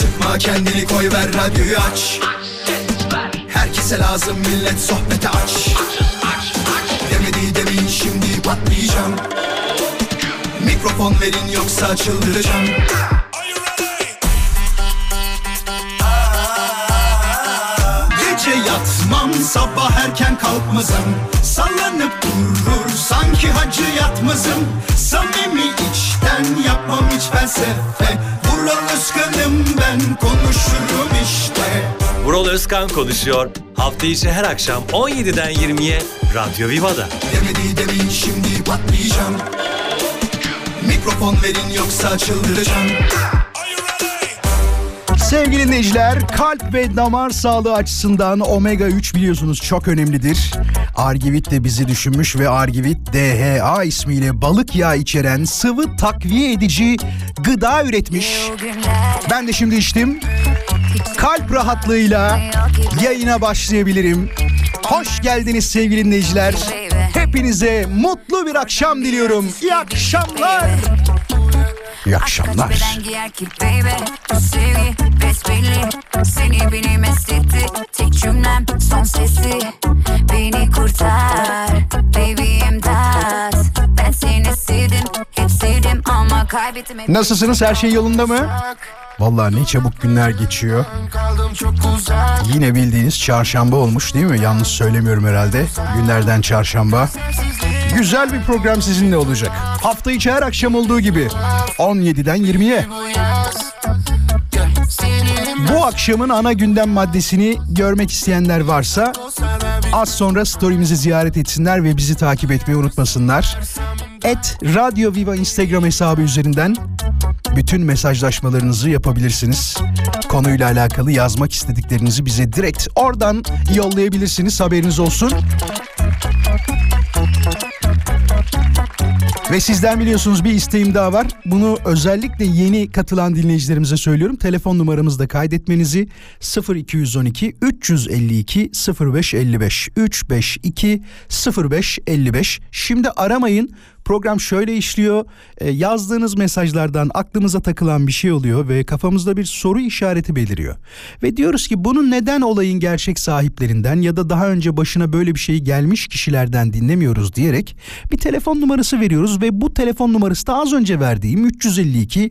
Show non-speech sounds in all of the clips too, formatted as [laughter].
Sıkma kendini koy ver radyoyu aç. Herkese lazım millet sohbete aç. Demedi demeyin şimdi patlayacağım. Mikrofon verin yoksa çıldıracağım. Gece yatmam sabah erken kalkmazım. Sallanıp durur sanki hacı yatmazım. Samimi içten yapmam hiç felsefe Vural Özkan'ım ben konuşurum işte Vural Özkan konuşuyor. Hafta içi her akşam 17'den 20'ye Radyo Viva'da. Demedi demeyin şimdi patlayacağım Mikrofon verin yoksa çıldıracağım Sevgili dinleyiciler, kalp ve damar sağlığı açısından omega 3 biliyorsunuz çok önemlidir. Argivit de bizi düşünmüş ve Argivit DHA ismiyle balık yağı içeren sıvı takviye edici gıda üretmiş. Ben de şimdi içtim. Kalp rahatlığıyla yayına başlayabilirim. Hoş geldiniz sevgili dinleyiciler. Hepinize mutlu bir akşam diliyorum. İyi akşamlar. İyi akşamlar. Seni beni mest etti Tek cümlem son sesi. Beni kurtar. Baby imdat. Ben seni sevdim Hep sevdim ama kaybettim. Nasılsınız? Her şey yolunda mı? Vallahi ne çabuk günler geçiyor. Yine bildiğiniz çarşamba olmuş değil mi? Yanlış söylemiyorum herhalde. Günlerden çarşamba. Güzel bir program sizinle olacak. Hafta içi her akşam olduğu gibi. 17'den 20'ye. Bu akşamın ana gündem maddesini görmek isteyenler varsa az sonra story'mizi ziyaret etsinler ve bizi takip etmeyi unutmasınlar. Et Radio Viva Instagram hesabı üzerinden bütün mesajlaşmalarınızı yapabilirsiniz. Konuyla alakalı yazmak istediklerinizi bize direkt oradan yollayabilirsiniz. Haberiniz olsun. Ve sizden biliyorsunuz bir isteğim daha var. Bunu özellikle yeni katılan dinleyicilerimize söylüyorum. Telefon numaramızda kaydetmenizi 0212 352 0555 352 0555. Şimdi aramayın. Program şöyle işliyor. E, yazdığınız mesajlardan aklımıza takılan bir şey oluyor ve kafamızda bir soru işareti beliriyor. Ve diyoruz ki bunu neden olayın gerçek sahiplerinden ya da daha önce başına böyle bir şey gelmiş kişilerden dinlemiyoruz diyerek bir telefon numarası veriyoruz ve bu telefon numarası da az önce verdiğim 352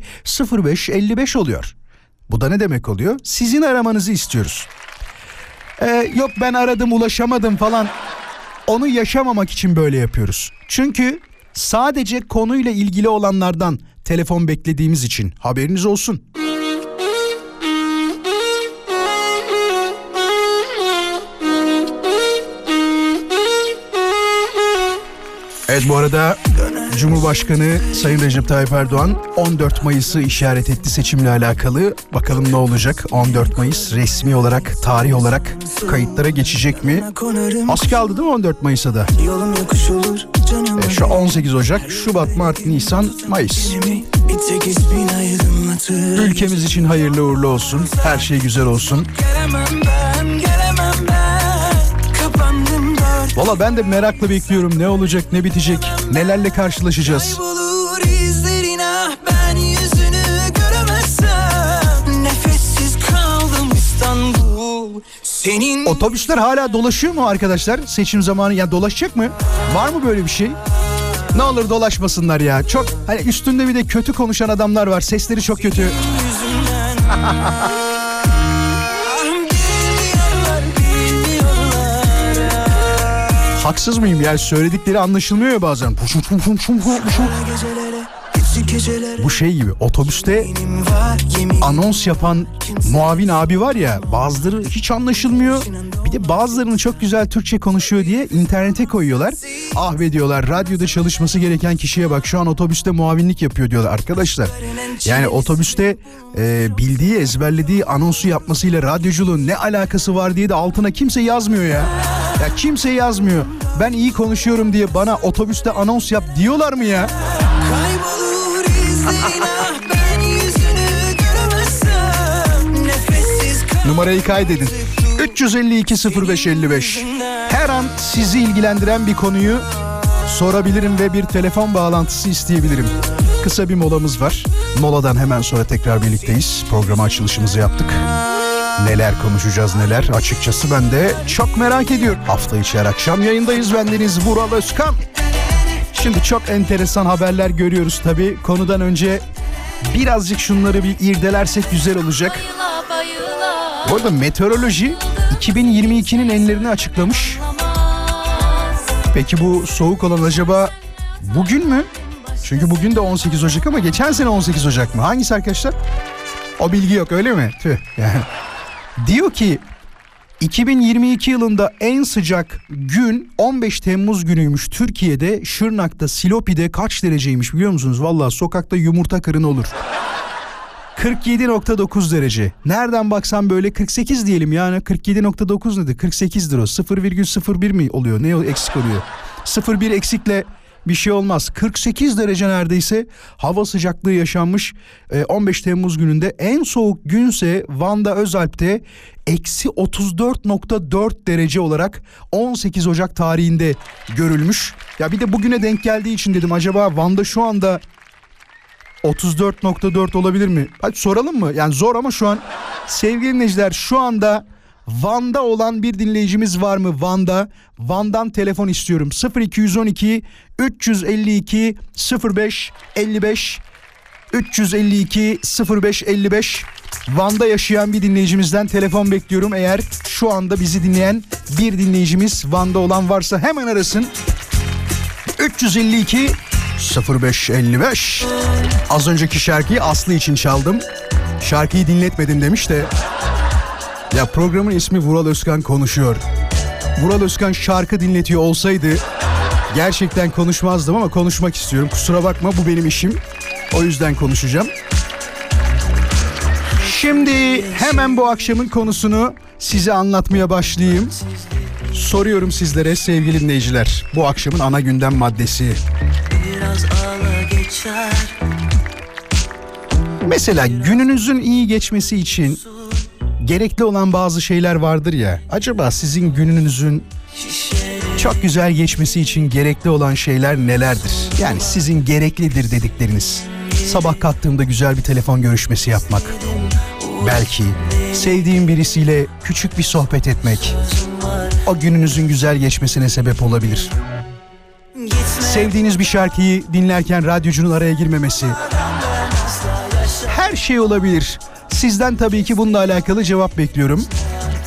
05 55 oluyor. Bu da ne demek oluyor? Sizin aramanızı istiyoruz. Ee, yok ben aradım ulaşamadım falan. Onu yaşamamak için böyle yapıyoruz. Çünkü sadece konuyla ilgili olanlardan telefon beklediğimiz için haberiniz olsun. Evet bu arada Cumhurbaşkanı Sayın Recep Tayyip Erdoğan 14 Mayıs'ı işaret etti seçimle alakalı. Bakalım ne olacak 14 Mayıs resmi olarak tarih olarak kayıtlara geçecek mi? Az kaldı değil mi 14 Mayıs'a da? E, şu 18 Ocak, Şubat, Mart, Nisan, Mayıs. Ülkemiz için hayırlı uğurlu olsun. Her şey güzel olsun. Gelemem ben gelemem Valla ben de merakla bekliyorum ne olacak ne bitecek nelerle karşılaşacağız. Kaybolur ah ben yüzünü göremezsem Nefessiz kaldım İstanbul Senin Otobüsler hala dolaşıyor mu arkadaşlar seçim zamanı ya dolaşacak mı? Var mı böyle bir şey? Ne olur dolaşmasınlar ya. Çok hani üstünde bir de kötü konuşan adamlar var. Sesleri çok kötü. [laughs] Haksız mıyım yani söyledikleri anlaşılmıyor ya bazen. Bu şey gibi otobüste anons yapan muavin abi var ya bazıları hiç anlaşılmıyor. Bir de bazılarını çok güzel Türkçe konuşuyor diye internete koyuyorlar. Ah be diyorlar radyoda çalışması gereken kişiye bak şu an otobüste muavinlik yapıyor diyorlar arkadaşlar. Yani otobüste e, bildiği ezberlediği anonsu yapmasıyla radyoculuğun ne alakası var diye de altına kimse yazmıyor ya. Ya kimse yazmıyor. Ben iyi konuşuyorum diye bana otobüste anons yap diyorlar mı ya? Kaybolur ah ben yüzünü göremezsem Nefessiz Numarayı kaydedin. 352 0555. Her an sizi ilgilendiren bir konuyu sorabilirim ve bir telefon bağlantısı isteyebilirim. Kısa bir molamız var. Moladan hemen sonra tekrar birlikteyiz. Programa açılışımızı yaptık. Neler konuşacağız neler açıkçası ben de çok merak ediyorum. Hafta içi her akşam yayındayız bendeniz Vural Özkan. Şimdi çok enteresan haberler görüyoruz tabi. Konudan önce birazcık şunları bir irdelersek güzel olacak. Bu arada meteoroloji 2022'nin enlerini açıklamış. Peki bu soğuk olan acaba bugün mü? Çünkü bugün de 18 Ocak ama geçen sene 18 Ocak mı? Hangisi arkadaşlar? O bilgi yok öyle mi? Tüh yani. Diyor ki 2022 yılında en sıcak gün 15 Temmuz günüymüş Türkiye'de Şırnak'ta Silopi'de kaç dereceymiş biliyor musunuz? Vallahi sokakta yumurta kırın olur. 47.9 derece. Nereden baksan böyle 48 diyelim yani 47.9 nedir? 48'dir o. 0,01 mi oluyor? Ne eksik oluyor? 0,1 eksikle bir şey olmaz. 48 derece neredeyse hava sıcaklığı yaşanmış 15 Temmuz gününde. En soğuk günse Van'da Özalp'te eksi 34.4 derece olarak 18 Ocak tarihinde görülmüş. Ya bir de bugüne denk geldiği için dedim acaba Van'da şu anda 34.4 olabilir mi? Hadi soralım mı? Yani zor ama şu an sevgili dinleyiciler şu anda Van'da olan bir dinleyicimiz var mı Van'da? Van'dan telefon istiyorum. 0212 352 05 55 352 05 55 Van'da yaşayan bir dinleyicimizden telefon bekliyorum. Eğer şu anda bizi dinleyen bir dinleyicimiz Van'da olan varsa hemen arasın. 352 0555 Az önceki şarkıyı Aslı için çaldım. Şarkıyı dinletmedim demiş de. Ya programın ismi Vural Özkan konuşuyor. Vural Özkan şarkı dinletiyor olsaydı gerçekten konuşmazdım ama konuşmak istiyorum. Kusura bakma bu benim işim. O yüzden konuşacağım. Şimdi hemen bu akşamın konusunu size anlatmaya başlayayım. Soruyorum sizlere sevgili dinleyiciler. Bu akşamın ana gündem maddesi. Biraz ağla geçer Mesela gününüzün iyi geçmesi için gerekli olan bazı şeyler vardır ya. Acaba sizin gününüzün çok güzel geçmesi için gerekli olan şeyler nelerdir? Yani sizin gereklidir dedikleriniz. Sabah kalktığımda güzel bir telefon görüşmesi yapmak. Belki sevdiğim birisiyle küçük bir sohbet etmek. O gününüzün güzel geçmesine sebep olabilir. Sevdiğiniz bir şarkıyı dinlerken radyocunun araya girmemesi. Her şey olabilir. Sizden tabii ki bununla alakalı cevap bekliyorum.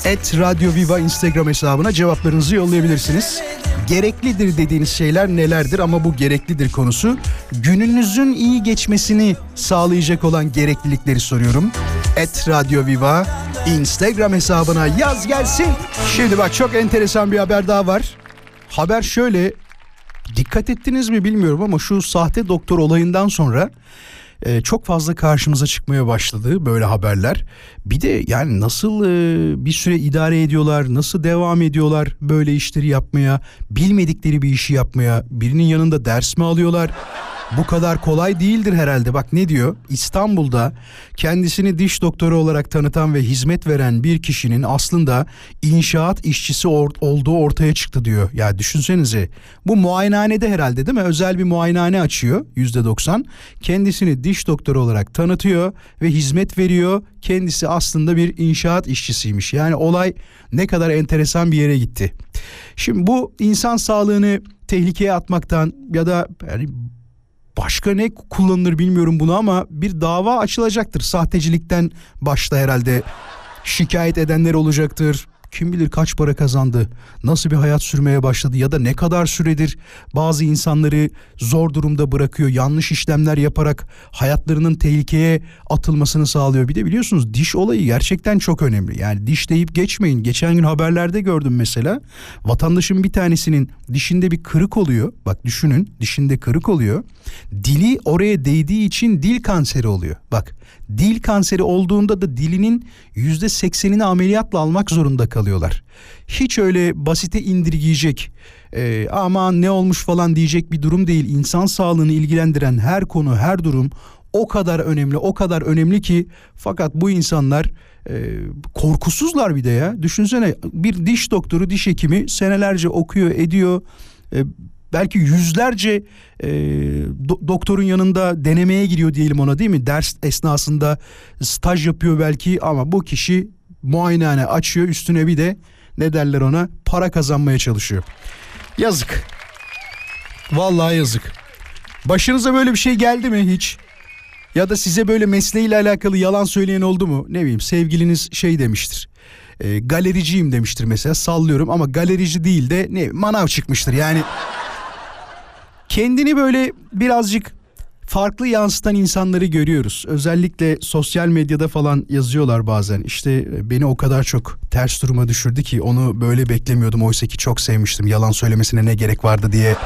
Et Radyo Viva Instagram hesabına cevaplarınızı yollayabilirsiniz. Gereklidir dediğiniz şeyler nelerdir ama bu gereklidir konusu. Gününüzün iyi geçmesini sağlayacak olan gereklilikleri soruyorum. Et Radyo Viva Instagram hesabına yaz gelsin. Şimdi bak çok enteresan bir haber daha var. Haber şöyle dikkat ettiniz mi bilmiyorum ama şu sahte doktor olayından sonra e, çok fazla karşımıza çıkmaya başladı böyle haberler. Bir de yani nasıl e, bir süre idare ediyorlar, nasıl devam ediyorlar böyle işleri yapmaya, bilmedikleri bir işi yapmaya, birinin yanında ders mi alıyorlar? Bu kadar kolay değildir herhalde. Bak ne diyor? İstanbul'da kendisini diş doktoru olarak tanıtan ve hizmet veren bir kişinin aslında inşaat işçisi or- olduğu ortaya çıktı diyor. Ya düşünsenize bu muayenehanede herhalde değil mi? Özel bir muayenehane açıyor %90. Kendisini diş doktoru olarak tanıtıyor ve hizmet veriyor. Kendisi aslında bir inşaat işçisiymiş. Yani olay ne kadar enteresan bir yere gitti. Şimdi bu insan sağlığını tehlikeye atmaktan ya da yani başka ne kullanılır bilmiyorum bunu ama bir dava açılacaktır. Sahtecilikten başta herhalde şikayet edenler olacaktır. Kim bilir kaç para kazandı, nasıl bir hayat sürmeye başladı ya da ne kadar süredir bazı insanları zor durumda bırakıyor, yanlış işlemler yaparak hayatlarının tehlikeye atılmasını sağlıyor. Bir de biliyorsunuz diş olayı gerçekten çok önemli. Yani diş deyip geçmeyin. Geçen gün haberlerde gördüm mesela. Vatandaşın bir tanesinin dişinde bir kırık oluyor. Bak düşünün dişinde kırık oluyor. Dili oraya değdiği için dil kanseri oluyor. Bak dil kanseri olduğunda da dilinin yüzde seksenini ameliyatla almak zorunda kalıyorlar. Hiç öyle basite indirgeyecek e, aman ne olmuş falan diyecek bir durum değil. İnsan sağlığını ilgilendiren her konu her durum o kadar önemli o kadar önemli ki fakat bu insanlar e, korkusuzlar bir de ya. Düşünsene bir diş doktoru diş hekimi senelerce okuyor ediyor. E, belki yüzlerce e, do- doktorun yanında denemeye giriyor diyelim ona değil mi? Ders esnasında staj yapıyor belki ama bu kişi muayenehane açıyor üstüne bir de ne derler ona para kazanmaya çalışıyor. Yazık. Vallahi yazık. Başınıza böyle bir şey geldi mi hiç? Ya da size böyle mesleğiyle alakalı yalan söyleyen oldu mu? Ne bileyim sevgiliniz şey demiştir. E, galericiyim demiştir mesela sallıyorum ama galerici değil de ne manav çıkmıştır yani. Kendini böyle birazcık farklı yansıtan insanları görüyoruz. Özellikle sosyal medyada falan yazıyorlar bazen. İşte e, beni o kadar çok ters duruma düşürdü ki onu böyle beklemiyordum. Oysa ki çok sevmiştim. Yalan söylemesine ne gerek vardı diye.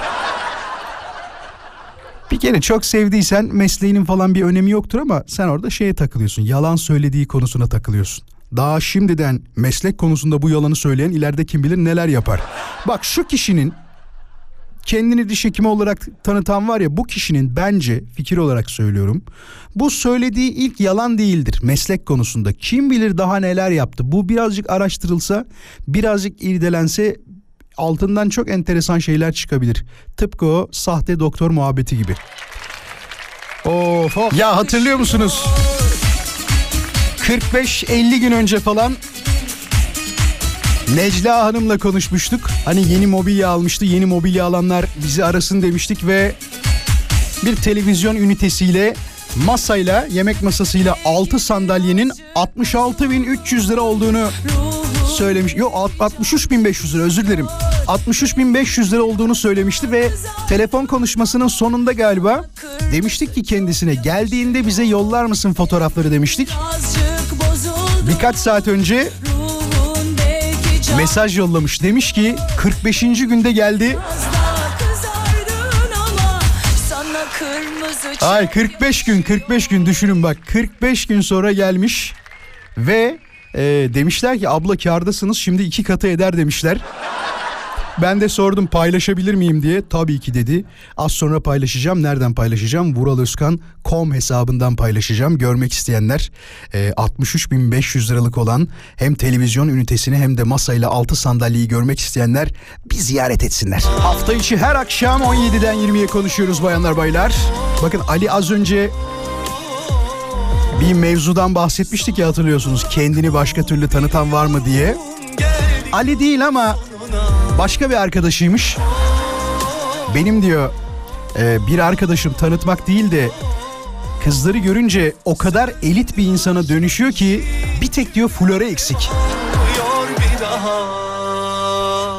Bir kere çok sevdiysen mesleğinin falan bir önemi yoktur ama sen orada şeye takılıyorsun. Yalan söylediği konusuna takılıyorsun. Daha şimdiden meslek konusunda bu yalanı söyleyen ileride kim bilir neler yapar. Bak şu kişinin kendini diş hekimi olarak tanıtan var ya bu kişinin bence fikir olarak söylüyorum. Bu söylediği ilk yalan değildir meslek konusunda. Kim bilir daha neler yaptı. Bu birazcık araştırılsa, birazcık irdelense altından çok enteresan şeyler çıkabilir. Tıpkı o sahte doktor muhabbeti gibi. Of, of. Ya hatırlıyor musunuz? 45-50 gün önce falan Necla Hanım'la konuşmuştuk. Hani yeni mobilya almıştı. Yeni mobilya alanlar bizi arasın demiştik ve bir televizyon ünitesiyle masayla yemek masasıyla 6 sandalyenin 66.300 lira olduğunu söylemiş. Yok 63.500 lira özür dilerim. 63.500 lira olduğunu söylemişti ve telefon konuşmasının sonunda galiba demiştik ki kendisine geldiğinde bize yollar mısın fotoğrafları demiştik. Birkaç saat önce mesaj yollamış. Demiş ki 45. günde geldi. Ay 45 gün 45 gün düşünün bak 45 gün sonra gelmiş ve e, demişler ki abla kardasınız şimdi iki katı eder demişler. Ben de sordum paylaşabilir miyim diye. Tabii ki dedi. Az sonra paylaşacağım. Nereden paylaşacağım? Vuraloskan.com hesabından paylaşacağım. Görmek isteyenler e, 63.500 liralık olan hem televizyon ünitesini hem de masayla altı sandalyeyi görmek isteyenler bir ziyaret etsinler. Hafta içi her akşam 17'den 20'ye konuşuyoruz bayanlar baylar. Bakın Ali az önce bir mevzudan bahsetmiştik ya hatırlıyorsunuz. Kendini başka türlü tanıtan var mı diye. Ali değil ama başka bir arkadaşıymış. Benim diyor e, bir arkadaşım tanıtmak değil de kızları görünce o kadar elit bir insana dönüşüyor ki bir tek diyor flore eksik.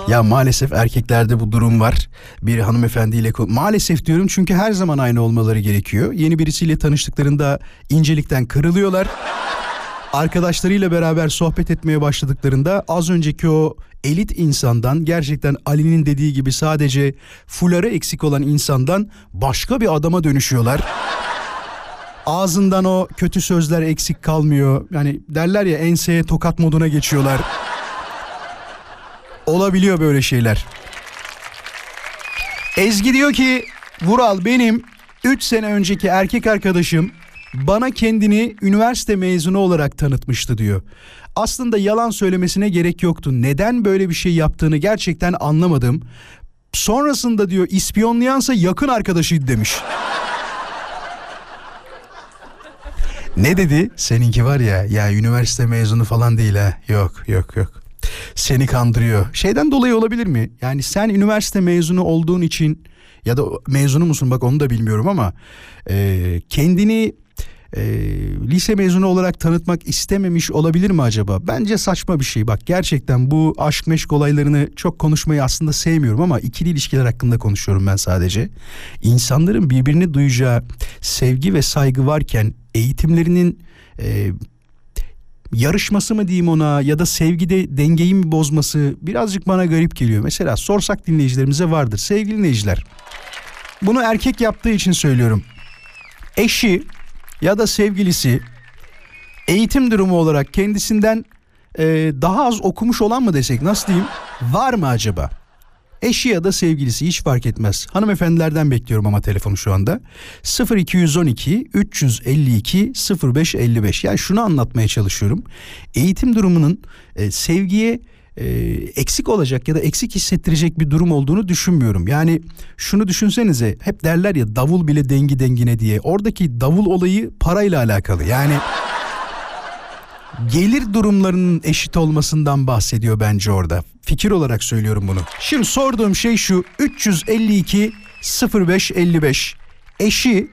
Ya maalesef erkeklerde bu durum var. Bir hanımefendiyle maalesef diyorum çünkü her zaman aynı olmaları gerekiyor. Yeni birisiyle tanıştıklarında incelikten kırılıyorlar. Arkadaşlarıyla beraber sohbet etmeye başladıklarında az önceki o elit insandan gerçekten Ali'nin dediği gibi sadece fuları eksik olan insandan başka bir adama dönüşüyorlar. Ağzından o kötü sözler eksik kalmıyor. Yani derler ya enseye tokat moduna geçiyorlar. Olabiliyor böyle şeyler. Ezgi diyor ki Vural benim 3 sene önceki erkek arkadaşım bana kendini üniversite mezunu olarak tanıtmıştı diyor. Aslında yalan söylemesine gerek yoktu. Neden böyle bir şey yaptığını gerçekten anlamadım. Sonrasında diyor ispiyonlayansa yakın arkadaşıydı demiş. [laughs] ne dedi? Seninki var ya ya üniversite mezunu falan değil ha. Yok yok yok. Seni kandırıyor. Şeyden dolayı olabilir mi? Yani sen üniversite mezunu olduğun için ya da mezunu musun bak onu da bilmiyorum ama e, kendini e, lise mezunu olarak tanıtmak istememiş olabilir mi acaba? Bence saçma bir şey. Bak gerçekten bu aşk meşk olaylarını çok konuşmayı aslında sevmiyorum ama ikili ilişkiler hakkında konuşuyorum ben sadece. İnsanların birbirini duyacağı sevgi ve saygı varken eğitimlerinin e, yarışması mı diyeyim ona ya da sevgide dengeyi mi bozması birazcık bana garip geliyor. Mesela sorsak dinleyicilerimize vardır. Sevgili dinleyiciler bunu erkek yaptığı için söylüyorum. Eşi ya da sevgilisi eğitim durumu olarak kendisinden e, daha az okumuş olan mı desek nasıl diyeyim var mı acaba? Eşi ya da sevgilisi hiç fark etmez. Hanımefendilerden bekliyorum ama telefonu şu anda. 0212 352 0555. Yani şunu anlatmaya çalışıyorum. Eğitim durumunun e, sevgiye e, eksik olacak ya da eksik hissettirecek bir durum olduğunu düşünmüyorum. Yani şunu düşünsenize hep derler ya davul bile dengi dengine diye. Oradaki davul olayı parayla alakalı. Yani gelir durumlarının eşit olmasından bahsediyor bence orada. Fikir olarak söylüyorum bunu. Şimdi sorduğum şey şu 352 0555 eşi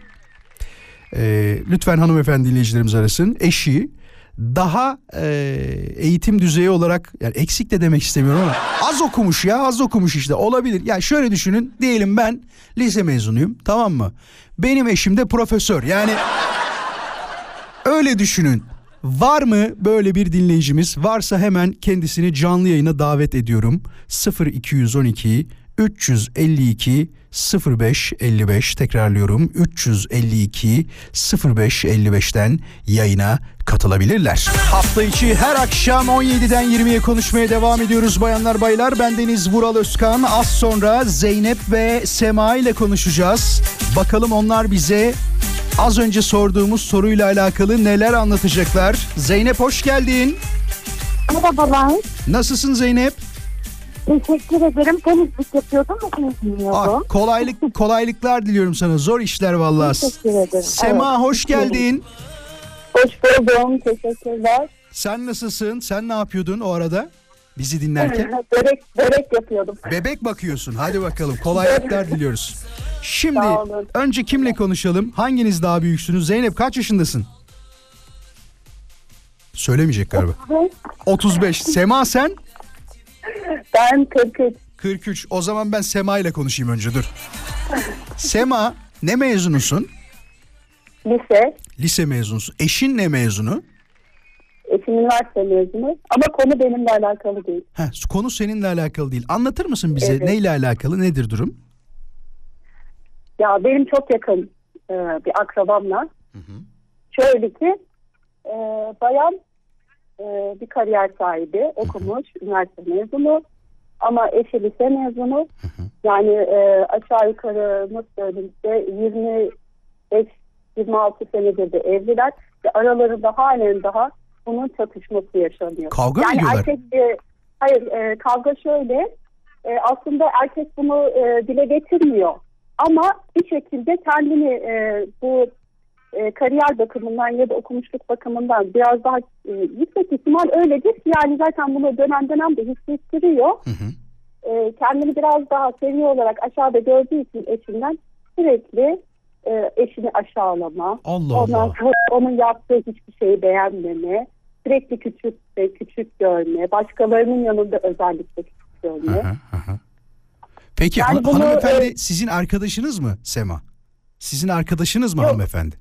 e, lütfen hanımefendi dinleyicilerimiz arasın eşi daha e, eğitim düzeyi olarak yani eksik de demek istemiyorum ama az okumuş ya az okumuş işte olabilir. Yani şöyle düşünün diyelim ben lise mezunuyum tamam mı? Benim eşim de profesör yani öyle düşünün. Var mı böyle bir dinleyicimiz? Varsa hemen kendisini canlı yayına davet ediyorum. 0212 352 0555 tekrarlıyorum 352 0555'ten yayına katılabilirler. Hafta içi her akşam 17'den 20'ye konuşmaya devam ediyoruz bayanlar baylar. Bendeniz Vural Özkan. Az sonra Zeynep ve Sema ile konuşacağız. Bakalım onlar bize az önce sorduğumuz soruyla alakalı neler anlatacaklar. Zeynep hoş geldin. Merhabalar. Nasılsın Zeynep? Teşekkür ederim. Temizlik yapıyordum seni Ah, dinliyordum. kolaylık [laughs] kolaylıklar diliyorum sana. Zor işler vallahi. Teşekkür ederim. Sema Evet. hoş geldin. Hoş buldum. Teşekkürler. Sen nasılsın? Sen ne yapıyordun o arada? Bizi dinlerken. [laughs] börek, börek yapıyordum. Bebek bakıyorsun. Hadi bakalım. Kolaylıklar [laughs] diliyoruz. Şimdi önce kimle konuşalım? Hanginiz daha büyüksünüz? Zeynep kaç yaşındasın? Söylemeyecek galiba. 35. Sema sen? Ben 43. 43. O zaman ben Sema ile konuşayım önce dur. Sema ne mezunusun? Lise. Lise mezunusun. Eşin ne mezunu? Eşim üniversite mezunu. Ama konu benimle alakalı değil. Heh, konu seninle alakalı değil. Anlatır mısın bize Evet. neyle alakalı? Nedir durum? Ya benim çok yakın e, bir akrabamla. Şöyle ki e, bayan e, bir kariyer sahibi okumuş üniversite mezunu ama eşi lise mezunu yani e, aşağı yukarı nasıl söyleyeyim size 25 26 senedir de evliler ve aralarında halen daha bunun çatışması yaşanıyor. Kavga mı yani ediyorlar? erkek e, hayır e, kavga şöyle e, aslında erkek bunu e, dile getirmiyor ama bir şekilde kendini e, bu e, kariyer bakımından ya da okumuşluk bakımından biraz daha e, yüksek ihtimal öyledir. Yani zaten bunu dönem dönem de hissettiriyor. E, kendini biraz daha seviye olarak aşağıda gördüğü için eşinden sürekli e, eşini aşağılama. Allah Ondan Allah. sonra onun yaptığı hiçbir şeyi beğenmeme. Sürekli küçük küçük görme. Başkalarının yanında özellikle küçük görme. Peki Yani han- bunu, hanımefendi e, sizin arkadaşınız mı Sema? Sizin arkadaşınız mı Yok. hanımefendi?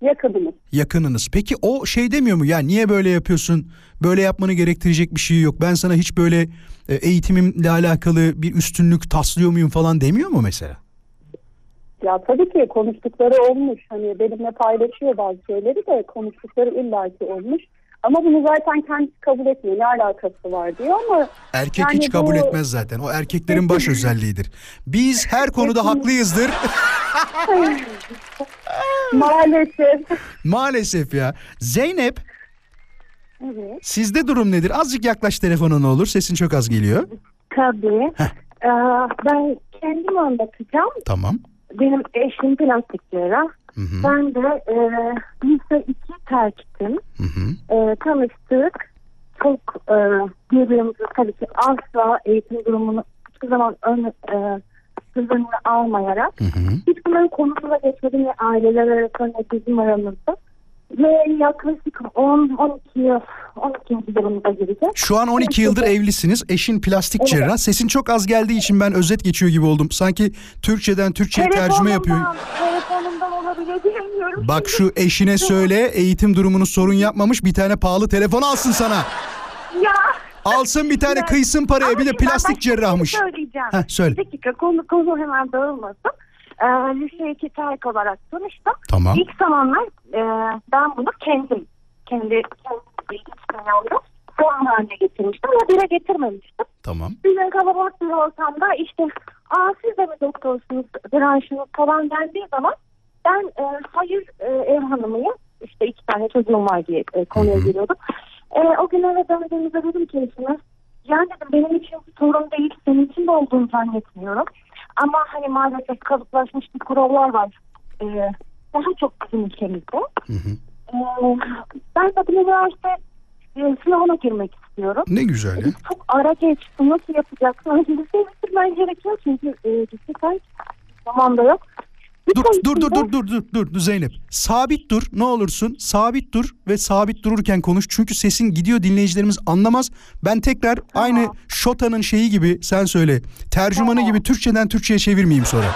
Yakınımız. Yakınınız. Peki o şey demiyor mu ya niye böyle yapıyorsun? Böyle yapmanı gerektirecek bir şey yok. Ben sana hiç böyle e, eğitimimle alakalı bir üstünlük taslıyor muyum falan demiyor mu mesela? Ya tabii ki konuştukları olmuş. Hani benimle paylaşıyor bazı şeyleri de konuştukları illaki olmuş. Ama bunu zaten kendisi kabul etmiyor. Ne alakası var diyor ama Erkek Yani hiç kabul bu- etmez zaten. O erkeklerin baş özelliğidir. Biz her konuda haklıyızdır. [laughs] maalesef Maalesef ya. Zeynep evet, sizde durum nedir? Azıcık yaklaş telefona ne olur. Sesin çok az geliyor. tabii. Ee, ben kendim anlatacağım. Tamam. Benim eşim plastik cerrah. Hı hı. Ben de e, lise 2 terktim. Hı hı. E, tanıştık. Çok e, birbirimizi tabii ki asla eğitim durumunu hiçbir zaman ön, e, göz önüne almayarak Hı hı. hiç bunların konusuna geçmedim ne aileler arasında ne bizim aramızda. Ve yaklaşık 10-12 yıl, 12. yılımıza gireceğiz. Şu an 12 yıldır evlisiniz. Eşin plastik Evet. cerrah. Sesin çok az geldiği için ben özet geçiyor gibi oldum. Sanki Türkçeden Türkçe'ye tercüme yapıyor. Telefonumdan olabilir bilmiyorum. Bak şu eşine söyle eğitim durumunu sorun yapmamış bir tane pahalı telefon alsın sana. Ya. Alsın bir tane Ya. kıysın paraya Ama bir de plastik şey cerrahmış. Söyleyeceğim. Heh, söyle. Bir dakika konu, konu hemen dağılmasın. Ee, lise 2 terk olarak tanıştım. Tamam. İlk zamanlar e, ben bunu kendim, kendi, kendi İspanyol'da sorun haline getirmiştim ama dile getirmemiştim. Tamam. Gün kalabalık bir ortamda işte aa siz de mi doktorsunuz, branşınız falan dendiği zaman ben e, hayır e, ev hanımıyım. İşte iki tane çocuğum var diye e, konuya giriyordum. E, o gün eve döndüğümüzde dedim ki eşime Yani dedim benim için sorun değil, senin için de olduğunu zannetmiyorum. Ama hani maalesef kalıplaşmış bir kurallar var. Ee, daha çok bizim ülkemizde. Ee, ben bir üniversite e, sınavına girmek istiyorum. Ne güzel ya. Çok ara geçti. Nasıl yapacaksın? [laughs] Hani lise bitirmen gerekiyor çünkü e, lise kaç zamanda yok. Dur dur dur dur dur dur dur Zeynep. Sabit dur ne olursun. Sabit dur ve sabit dururken konuş. Çünkü sesin gidiyor dinleyicilerimiz anlamaz. Ben tekrar aynı Şota'nın şeyi gibi sen söyle. Tercümanı gibi Türkçeden Türkçe'ye çevirmeyeyim sonra.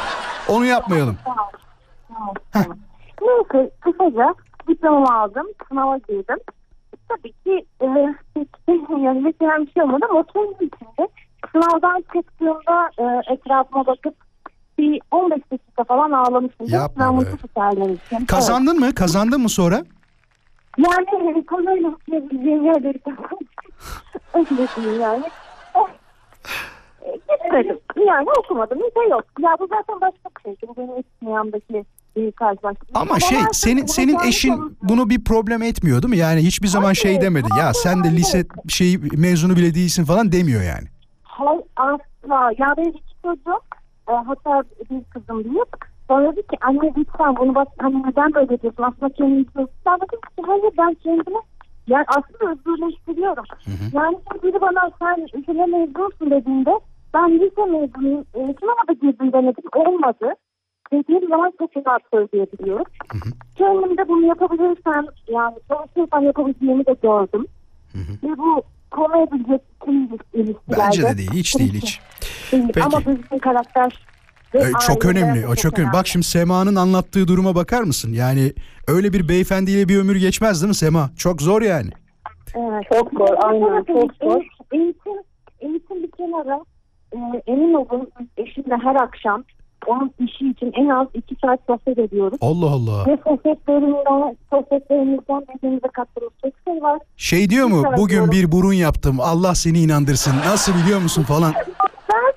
Onu yapmayalım. Tamam. Tamam. tamam. Neyse kısaca diplomamı aldım. Sınava girdim. Tabii ki e, [laughs] yani bir şey olmadı ama o kendi içinde sınavdan çıktığımda e, etrafıma bakıp bir 15 dakika falan ağlamıştım. Yapma Ben be. mutlu tutarlamıştım. Evet. Kazandın mı? Kazandın mı sonra? Yani konuyla okuyabileceğim yerleri öyle diyeyim yani. E, Gitmedim. Yani okumadım. Bir şey yok. Ya bu zaten başka bir şey. Bu benim dünyamdaki. Ama şey senin senin eşin konusunda- bunu bir problem etmiyor değil mi? Yani hiçbir zaman şey Hayır, demedi. Ya hayır, sen de hayır. lise şey mezunu bile değilsin falan demiyor yani. Hayır asla. Ya benim iki çocuğum e, hatta bir kızım büyük. Sonra dedi ki anne lütfen bunu bak hani neden böyle diyorsun aslında kendini diyorsun. Ben dedim ki hayır ben kendimi yani aslında özgürleştiriyorum. Yani şimdi biri bana sen lise mezunsun dediğinde ben lise mezunuyum. E, sınava da girdim denedim olmadı. Dediğim zaman çok rahat söyleyebiliyorum. Kendim de bunu yapabilirsem yani çalışırsam yapabileceğimi de gördüm. Ve bu konayabilecek tüm ilişkilerde. Bence de değil. Hiç değil hiç. Değil. Peki. Ama bizim karakter ve Ee, çok önemli. O çok önemli. Bak şimdi Sema'nın anlattığı duruma bakar mısın? Yani öyle bir beyefendiyle bir ömür geçmez değil mi Sema? Çok zor yani. Evet. Çok zor, aynen, çok zor. Eğitim, eğitim bir kenara e, emin olun eşimle her akşam onun işi için en az iki saat sohbet ediyoruz. Allah Allah. Ve sohbetlerinden, sohbetlerimizden birbirimize kattığımız çok şey var. Şey diyor mu? Bugün bir burun yaptım. Allah seni inandırsın. Nasıl biliyor musun falan.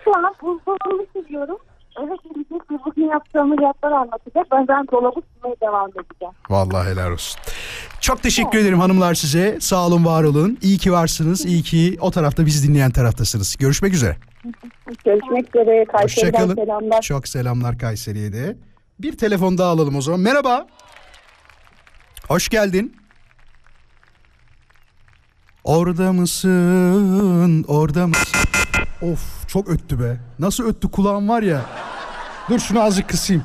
Şu an buzdolabını seviyorum. Eve gelecek ve bugün yaptığımız yaplar anlatacak. Ben, ben dolabı silmeye devam edeceğim. Vallahi helal olsun. Çok teşekkür ederim hanımlar size. Sağ olun, var olun. İyi ki varsınız. İyi ki o tarafta bizi dinleyen taraftasınız. Görüşmek üzere. Görüşmek üzere. Kayseri'den Hoşçakalın. selamlar. Çok selamlar Kayseri'ye de. Bir telefon daha alalım o zaman. Merhaba. Hoş geldin. Orada mısın? Orada mısın? Of çok öttü be. Nasıl öttü kulağım var ya. Dur şunu azıcık kısayım.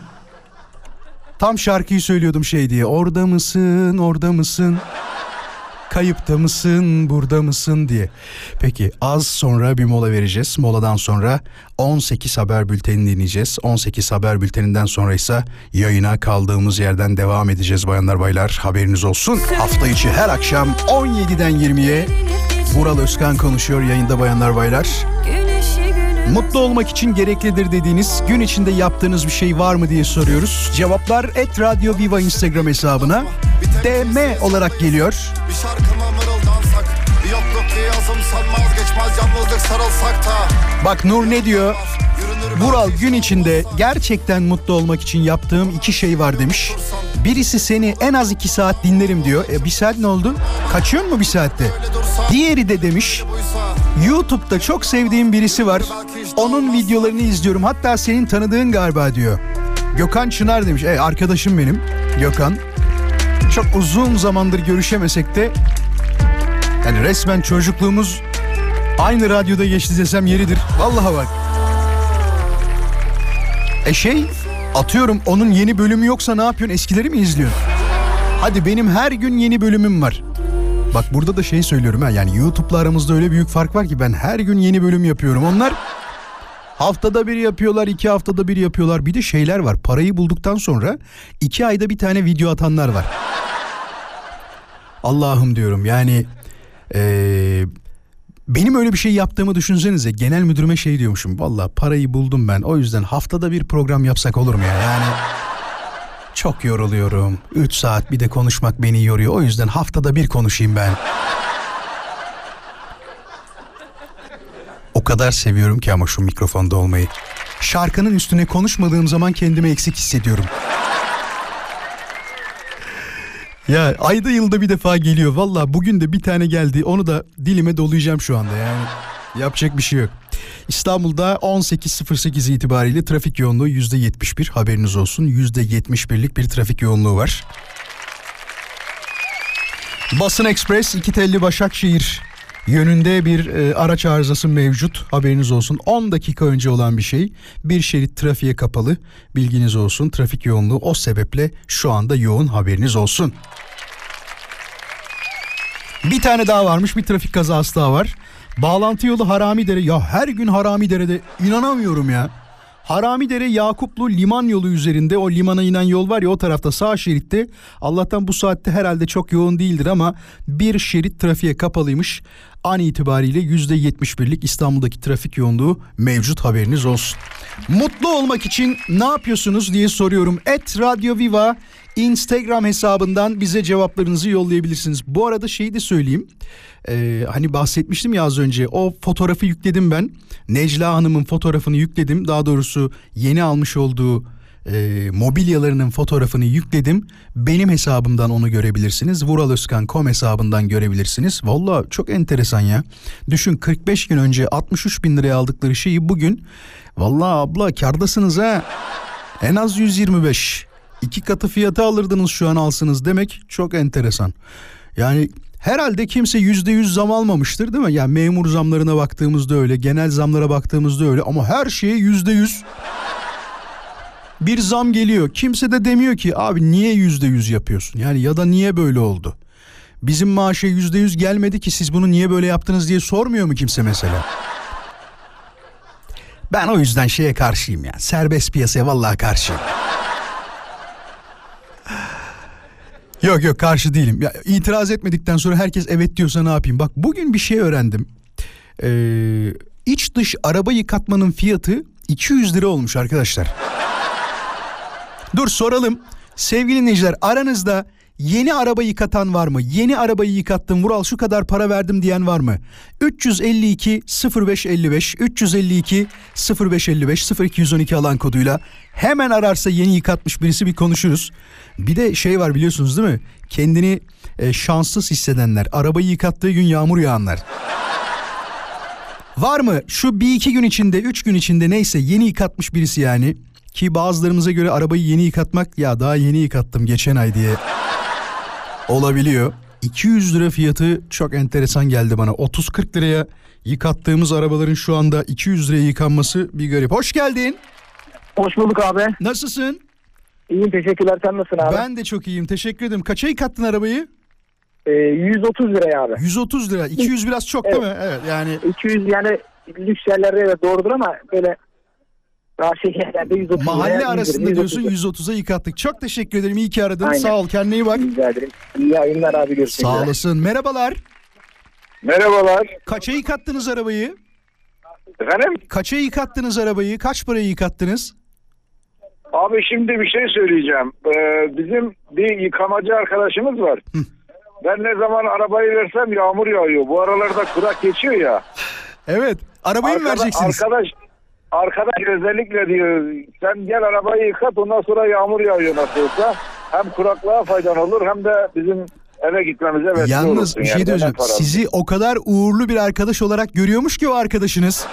Tam şarkıyı söylüyordum şey diye. Orada mısın? Orada mısın? Kayıpta mısın, burada mısın diye. Peki az sonra bir mola vereceğiz. Moladan sonra 18 haber bültenini dinleyeceğiz. 18 haber bülteninden sonra ise yayına kaldığımız yerden devam edeceğiz bayanlar baylar. Haberiniz olsun. Hafta içi her akşam 17'den 20'ye Vural Özkan konuşuyor yayında bayanlar baylar. Mutlu olmak için gereklidir dediğiniz gün içinde yaptığınız bir şey var mı diye soruyoruz. Cevaplar et Radyo Viva Instagram hesabına DM olarak geliyor. Bir şarkıma mırıldansak Bir yokluk diye yazım sanmaz geçmez yalnızlık sarılsak da Bak Nur ne diyor? Vural gün içinde gerçekten mutlu olmak için yaptığım iki şey var demiş. Birisi seni en az iki saat dinlerim diyor. E bir saat ne oldu? Kaçıyor mu bir saatte? Diğeri de demiş YouTube'da çok sevdiğim birisi var. Onun videolarını izliyorum. Hatta senin tanıdığın galiba diyor. Gökhan Çınar demiş. E arkadaşım benim Gökhan. Çok uzun zamandır görüşemesek de yani resmen çocukluğumuz aynı radyoda geçti desem yeridir. Vallahi bak. E şey atıyorum onun yeni bölümü yoksa ne yapıyorsun? Eskileri mi izliyorsun? Hadi benim her gün yeni bölümüm var. Bak burada da şey söylüyorum ha yani YouTube'la aramızda öyle büyük fark var ki ben her gün yeni bölüm yapıyorum. Onlar haftada bir yapıyorlar, iki haftada bir yapıyorlar. Bir de şeyler var. Parayı bulduktan sonra iki ayda bir tane video atanlar var. Allah'ım diyorum yani eee, benim öyle bir şey yaptığımı düşünsenize. Genel müdürüme şey diyormuşum. Valla parayı buldum ben. O yüzden haftada bir program yapsak olur mu ya? Yani çok yoruluyorum. 3 saat bir de konuşmak beni yoruyor. O yüzden haftada bir konuşayım ben. O kadar seviyorum ki ama şu mikrofonda olmayı. Şarkının üstüne konuşmadığım zaman kendimi eksik hissediyorum. Ya ayda yılda bir defa geliyor. Valla bugün de bir tane geldi. Onu da dilime dolayacağım şu anda yani. Yapacak bir şey yok. İstanbul'da 18.08 itibariyle trafik yoğunluğu %71 haberiniz olsun. %71'lik bir trafik yoğunluğu var. Basın Ekspres iki telli Başakşehir yönünde bir e, araç arızası mevcut haberiniz olsun 10 dakika önce olan bir şey bir şerit trafiğe kapalı bilginiz olsun trafik yoğunluğu o sebeple şu anda yoğun haberiniz olsun. Bir tane daha varmış bir trafik kazası daha var. Bağlantı yolu Haramidere ya her gün Haramidere'de inanamıyorum ya. Haramidere Yakuplu liman yolu üzerinde o limana inen yol var ya o tarafta sağ şeritte Allah'tan bu saatte herhalde çok yoğun değildir ama bir şerit trafiğe kapalıymış. An itibariyle %71'lik İstanbul'daki trafik yoğunluğu mevcut haberiniz olsun. Mutlu olmak için ne yapıyorsunuz diye soruyorum. Et Radio Viva Instagram hesabından bize cevaplarınızı yollayabilirsiniz. Bu arada şeyi de söyleyeyim. Ee, hani bahsetmiştim ya az önce o fotoğrafı yükledim ben. Necla Hanım'ın fotoğrafını yükledim. Daha doğrusu yeni almış olduğu e, mobilyalarının fotoğrafını yükledim. Benim hesabımdan onu görebilirsiniz. Vuraloskan.com hesabından görebilirsiniz. Valla çok enteresan ya. Düşün 45 gün önce 63 bin liraya aldıkları şeyi bugün. Valla abla kardasınız ha. En az 125. İki katı fiyatı alırdınız şu an alsınız demek çok enteresan. Yani herhalde kimse yüzde yüz zam almamıştır değil mi? Yani memur zamlarına baktığımızda öyle, genel zamlara baktığımızda öyle ama her şeye yüzde yüz bir zam geliyor. Kimse de demiyor ki abi niye yüzde yüz yapıyorsun? Yani ya da niye böyle oldu? Bizim maaşa yüzde yüz gelmedi ki siz bunu niye böyle yaptınız diye sormuyor mu kimse mesela? Ben o yüzden şeye karşıyım ya. Serbest piyasaya vallahi karşıyım. Yok yok karşı değilim. Ya, itiraz etmedikten sonra herkes evet diyorsa ne yapayım? Bak bugün bir şey öğrendim. Ee, iç dış araba yıkatmanın fiyatı 200 lira olmuş arkadaşlar. Dur soralım. Sevgili dinleyiciler aranızda yeni araba yıkatan var mı? Yeni arabayı yıkattım Vural şu kadar para verdim diyen var mı? 352 0555 352 0555 0212 alan koduyla hemen ararsa yeni yıkatmış birisi bir konuşuruz. Bir de şey var biliyorsunuz değil mi? Kendini e, şanssız hissedenler, arabayı yıkattığı gün yağmur yağanlar. Var mı şu bir iki gün içinde, üç gün içinde neyse yeni yıkatmış birisi yani. Ki bazılarımıza göre arabayı yeni yıkatmak ya daha yeni yıkattım geçen ay diye olabiliyor. 200 lira fiyatı çok enteresan geldi bana. 30-40 liraya yıkattığımız arabaların şu anda 200 liraya yıkanması bir garip. Hoş geldin. Hoş bulduk abi. Nasılsın? İyiyim teşekkürler sen nasılsın abi? Ben de çok iyiyim. Teşekkür ederim. Kaça yıkattın arabayı? Ee, 130 liraya abi. 130 lira. 200 biraz çok değil mi? Evet yani 200 yani lüks yerlerde evet doğrudur ama böyle daha şey yerlerde 130 mahalle liraya arasında diyorsun 130 130'a yıkattık. Çok teşekkür ederim. İyi ki aradın. Aynen. Sağ ol. Kendine iyi bak. Rica ederim. İyi yayınlar abi görüşmek Sağ üzere. olasın. Merhabalar. Merhabalar. Kaça yıkattınız arabayı? Efendim? Kaça yıkattınız arabayı? Kaç paraya yıkattınız? Abi şimdi bir şey söyleyeceğim. Ee, bizim bir yıkamacı arkadaşımız var. Ben ne zaman arabayı versem yağmur yağıyor. Bu aralarda kurak geçiyor ya. Evet. Arabayı mı Arkada- vereceksiniz? Arkadaş arkadaş özellikle diyor sen gel arabayı yıkat ondan sonra yağmur yağıyor nasıl olsa. Hem kuraklığa faydan olur hem de bizim eve gitmemize vesile Yalnız bir yani. şey diyeceğim. Benden para Sizi o kadar uğurlu bir arkadaş olarak görüyormuş ki o arkadaşınız.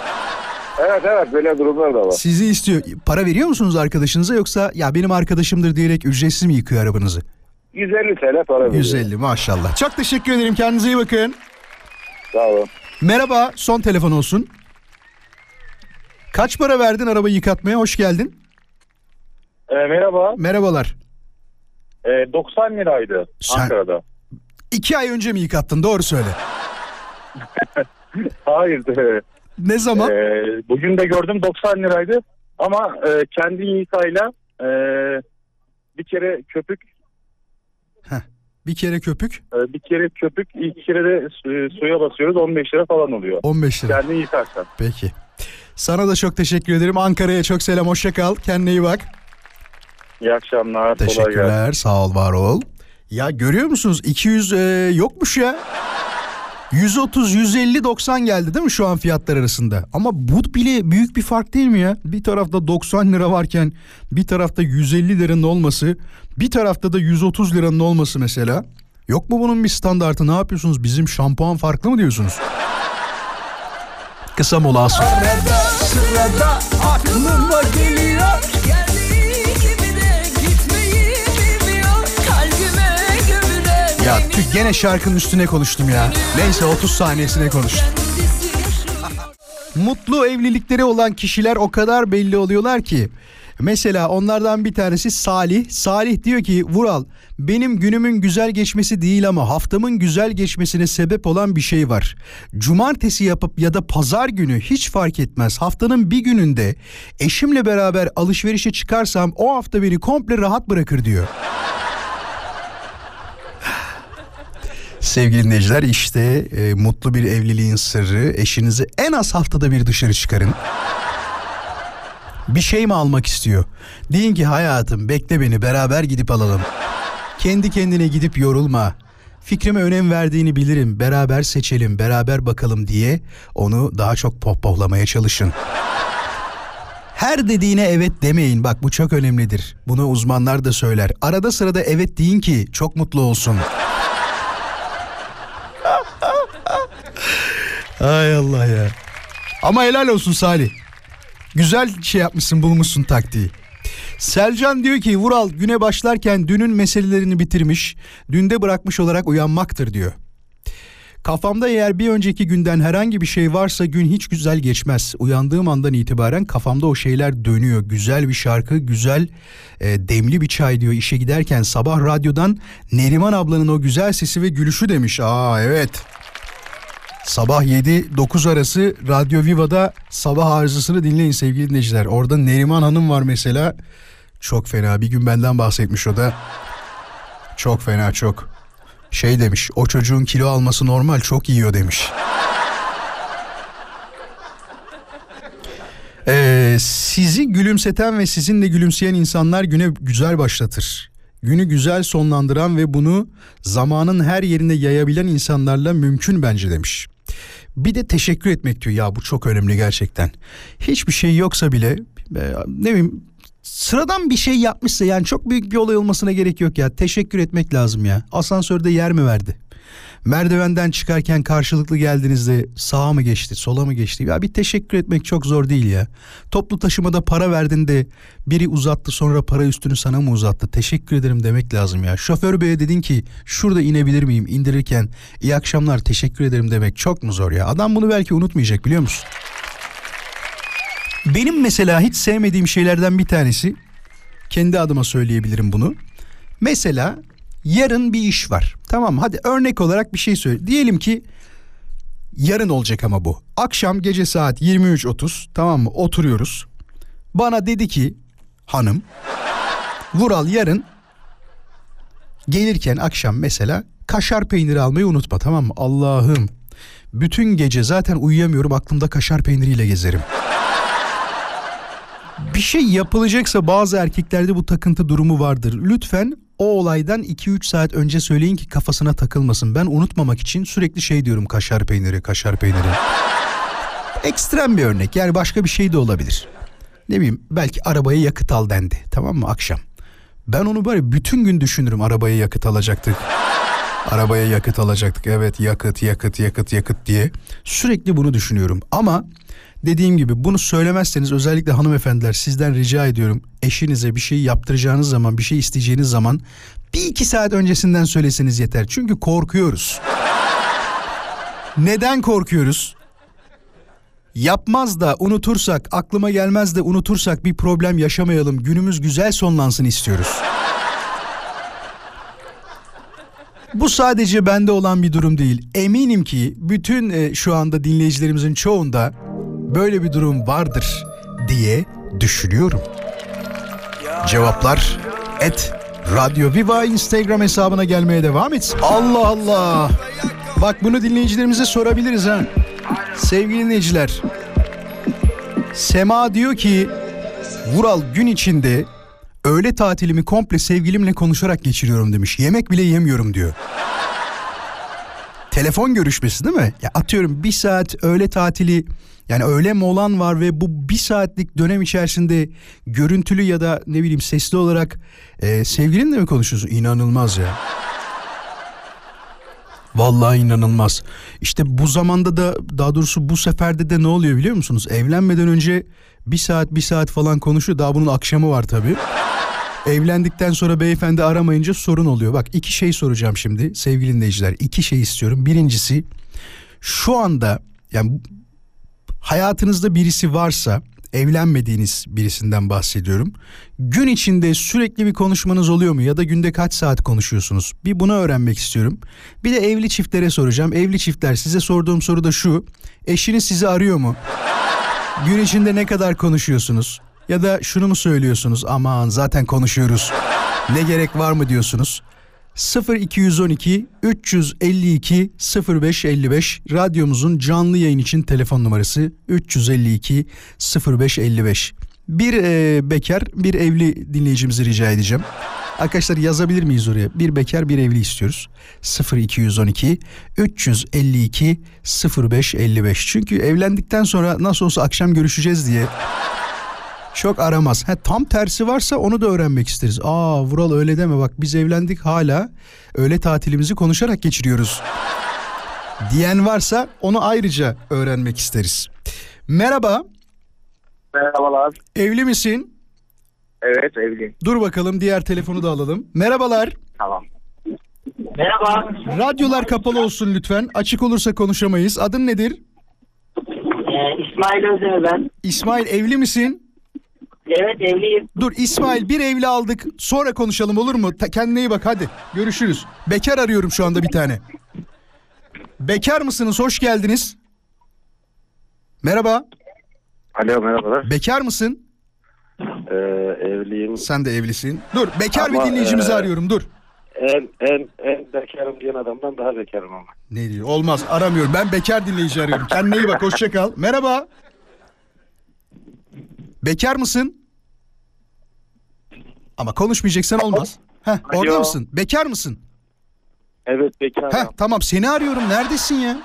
Evet evet böyle durumlar da var. Sizi istiyor. Para veriyor musunuz arkadaşınıza yoksa ya benim arkadaşımdır diyerek ücretsiz mi yıkıyor arabanızı? 150 TL para veriyor. 150 maşallah. Çok teşekkür ederim. Kendinize iyi bakın. Sağ olun. Merhaba. Son telefon olsun. Kaç para verdin arabayı yıkatmaya? Hoş geldin. E, merhaba. Merhabalar. E, 90 liraydı Sen- Ankara'da. İki ay önce mi yıkattın? Doğru söyle. [laughs] Hayır. E, Ne zaman? e, bugün de gördüm 90 liraydı. Ama e, kendi yıkayla e, bir kere köpük, Bir kere köpük e, bir kere köpük, iki kere de su- suya basıyoruz 15 lira falan oluyor. 15 lira. Kendi yıkarsan. Peki. Sana da çok teşekkür ederim. Ankara'ya çok selam. Hoşça kal. Kendine iyi bak. İyi akşamlar. Teşekkürler. Sağ ol, var ol. Ya görüyor musunuz? 200 e, yokmuş ya. 130, 150, 90 geldi değil mi şu an fiyatlar arasında? Ama bu bile büyük bir fark değil mi ya? Bir tarafta 90 lira varken bir tarafta 150 liranın olması, bir tarafta da 130 liranın olması mesela. Yok mu bunun bir standartı? Ne yapıyorsunuz? Bizim şampuan farklı mı diyorsunuz? Kısa mola sonra. Arada sırada aklıma geliyor Ya tüh gene şarkının üstüne konuştum ya. Neyse 30 saniyesine konuştum. Mutlu evlilikleri olan kişiler o kadar belli oluyorlar ki. Mesela onlardan bir tanesi Salih. Salih diyor ki Vural benim günümün güzel geçmesi değil ama haftamın güzel geçmesine sebep olan bir şey var. Cumartesi yapıp ya da pazar günü hiç fark etmez. Haftanın bir gününde eşimle beraber alışverişe çıkarsam o hafta beni komple rahat bırakır diyor. [sighs] Sevgili dinleyiciler işte e, mutlu bir evliliğin sırrı eşinizi en az haftada bir dışarı çıkarın. Bir şey mi almak istiyor? Deyin ki hayatım bekle beni beraber gidip alalım. Kendi kendine gidip yorulma. Fikrime önem verdiğini bilirim. Beraber seçelim, beraber bakalım diye onu daha çok pohpohlamaya çalışın. Her dediğine evet demeyin. Bak bu çok önemlidir. Bunu uzmanlar da söyler. Arada sırada evet deyin ki çok mutlu olsun. [laughs] Ay Allah ya. Ama helal olsun Salih. Güzel şey yapmışsın bulmuşsun taktiği. Selcan diyor ki Vural güne başlarken dünün meselelerini bitirmiş, dünde bırakmış olarak uyanmaktır diyor. Kafamda eğer bir önceki günden herhangi bir şey varsa gün hiç güzel geçmez. Uyandığım andan itibaren kafamda o şeyler dönüyor. Güzel bir şarkı, güzel e, demli bir çay diyor işe giderken sabah radyodan Neriman ablanın o güzel sesi ve gülüşü demiş. Aa evet. Sabah 7-9 arası Radyo Viva'da sabah arızasını dinleyin sevgili dinleyiciler. Orada Neriman Hanım var mesela. Çok fena bir gün benden bahsetmiş o da. Çok fena çok. Şey demiş o çocuğun kilo alması normal çok yiyor demiş. Ee, sizi gülümseten ve sizinle gülümseyen insanlar güne güzel başlatır. Günü güzel sonlandıran ve bunu zamanın her yerine yayabilen insanlarla mümkün bence demiş. Bir de teşekkür etmek diyor ya bu çok önemli gerçekten. Hiçbir şey yoksa bile e, ne bileyim sıradan bir şey yapmışsa yani çok büyük bir olay olmasına gerek yok ya. Teşekkür etmek lazım ya. Asansörde yer mi verdi? Merdivenden çıkarken karşılıklı geldiğinizde sağa mı geçti, sola mı geçti? Ya bir teşekkür etmek çok zor değil ya. Toplu taşımada para verdin de biri uzattı sonra para üstünü sana mı uzattı? Teşekkür ederim demek lazım ya. Şoför beye dedin ki şurada inebilir miyim indirirken iyi akşamlar teşekkür ederim demek çok mu zor ya? Adam bunu belki unutmayacak biliyor musun? Benim mesela hiç sevmediğim şeylerden bir tanesi kendi adıma söyleyebilirim bunu. Mesela yarın bir iş var. Tamam hadi örnek olarak bir şey söyle. Diyelim ki yarın olacak ama bu. Akşam gece saat 23.30 tamam mı oturuyoruz. Bana dedi ki hanım Vural yarın gelirken akşam mesela kaşar peyniri almayı unutma tamam mı? Allah'ım bütün gece zaten uyuyamıyorum aklımda kaşar peyniriyle gezerim. Bir şey yapılacaksa bazı erkeklerde bu takıntı durumu vardır. Lütfen o olaydan 2-3 saat önce söyleyin ki kafasına takılmasın. Ben unutmamak için sürekli şey diyorum kaşar peyniri, kaşar peyniri. [laughs] Ekstrem bir örnek yani başka bir şey de olabilir. Ne bileyim belki arabaya yakıt al dendi tamam mı akşam. Ben onu böyle bütün gün düşünürüm arabaya yakıt alacaktık. Arabaya yakıt alacaktık evet yakıt yakıt yakıt yakıt diye. Sürekli bunu düşünüyorum ama dediğim gibi bunu söylemezseniz özellikle hanımefendiler sizden rica ediyorum. Eşinize bir şey yaptıracağınız zaman bir şey isteyeceğiniz zaman bir iki saat öncesinden söyleseniz yeter. Çünkü korkuyoruz. Neden korkuyoruz? Yapmaz da unutursak, aklıma gelmez de unutursak bir problem yaşamayalım. Günümüz güzel sonlansın istiyoruz. Bu sadece bende olan bir durum değil. Eminim ki bütün e, şu anda dinleyicilerimizin çoğunda böyle bir durum vardır diye düşünüyorum. Cevaplar et Radyo Viva Instagram hesabına gelmeye devam etsin. Allah Allah. Bak bunu dinleyicilerimize sorabiliriz ha. Sevgili dinleyiciler. Sema diyor ki Vural gün içinde öğle tatilimi komple sevgilimle konuşarak geçiriyorum demiş. Yemek bile yemiyorum diyor. Telefon görüşmesi değil mi? Ya atıyorum bir saat öğle tatili yani öğle molan var ve bu bir saatlik dönem içerisinde görüntülü ya da ne bileyim sesli olarak e, sevgilinle mi konuşuyorsun? İnanılmaz ya. Vallahi inanılmaz. İşte bu zamanda da daha doğrusu bu seferde de ne oluyor biliyor musunuz? Evlenmeden önce bir saat bir saat falan konuşuyor. Daha bunun akşamı var tabii. Evlendikten sonra beyefendi aramayınca sorun oluyor. Bak iki şey soracağım şimdi sevgili dinleyiciler. İki şey istiyorum. Birincisi şu anda yani hayatınızda birisi varsa evlenmediğiniz birisinden bahsediyorum. Gün içinde sürekli bir konuşmanız oluyor mu ya da günde kaç saat konuşuyorsunuz? Bir bunu öğrenmek istiyorum. Bir de evli çiftlere soracağım. Evli çiftler size sorduğum soru da şu. Eşiniz sizi arıyor mu? Gün içinde ne kadar konuşuyorsunuz? Ya da şunu mu söylüyorsunuz? Aman zaten konuşuyoruz. Ne gerek var mı diyorsunuz? 0212 352 0555 radyomuzun canlı yayın için telefon numarası 352 0555. Bir e, bekar bir evli dinleyicimizi rica edeceğim. Arkadaşlar yazabilir miyiz oraya? Bir bekar bir evli istiyoruz. 0212 352 0555. Çünkü evlendikten sonra nasıl olsa akşam görüşeceğiz diye çok aramaz. Ha, tam tersi varsa onu da öğrenmek isteriz. Aa Vural öyle deme bak biz evlendik hala öğle tatilimizi konuşarak geçiriyoruz. Diyen varsa onu ayrıca öğrenmek isteriz. Merhaba. Merhabalar. Evli misin? Evet evliyim. Dur bakalım diğer telefonu da alalım. Merhabalar. Tamam. Merhaba. Radyolar kapalı olsun lütfen. Açık olursa konuşamayız. Adın nedir? Ee, İsmail Özdemir ben. İsmail evli misin? Evet evliyim. Dur İsmail bir evli aldık. Sonra konuşalım olur mu? Ta- kendine iyi bak hadi. Görüşürüz. Bekar arıyorum şu anda bir tane. Bekar mısınız? Hoş geldiniz. Merhaba. Alo merhabalar. Bekar mısın? Ee, evliyim. Sen de evlisin. Dur bekar Ama, bir dinleyicimizi e, arıyorum dur. En en en bekarım diyen adamdan daha bekarım ama. Ne diyor? Olmaz aramıyorum. Ben bekar dinleyici arıyorum. Kendine iyi bak hoşça kal. Merhaba. Bekar mısın? Ama konuşmayacaksan olmaz. Heh, orada Alo. mısın? Bekar mısın? Evet bekarım. Heh, tamam seni arıyorum. Neredesin ya?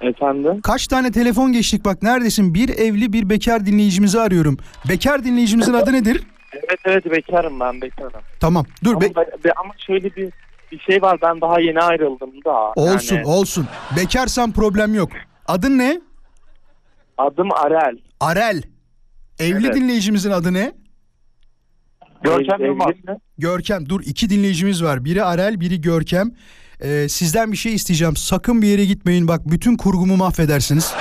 Efendim? Kaç tane telefon geçtik bak neredesin? Bir evli bir bekar dinleyicimizi arıyorum. Bekar dinleyicimizin adı nedir? Evet evet bekarım ben bekarım. Tamam dur Ama, be- be- ama şöyle bir bir şey var ben daha yeni ayrıldım da. olsun Yani olsun. Bekarsan problem yok. Adın ne? Adım Arel. Arel. Evli Evet. dinleyicimizin adı ne? Görkem Yılmaz. Görkem. Dur iki dinleyicimiz var. Biri Arel, biri Görkem. Ee, sizden bir şey isteyeceğim. Sakın bir yere gitmeyin. Bak bütün kurgumu mahvedersiniz.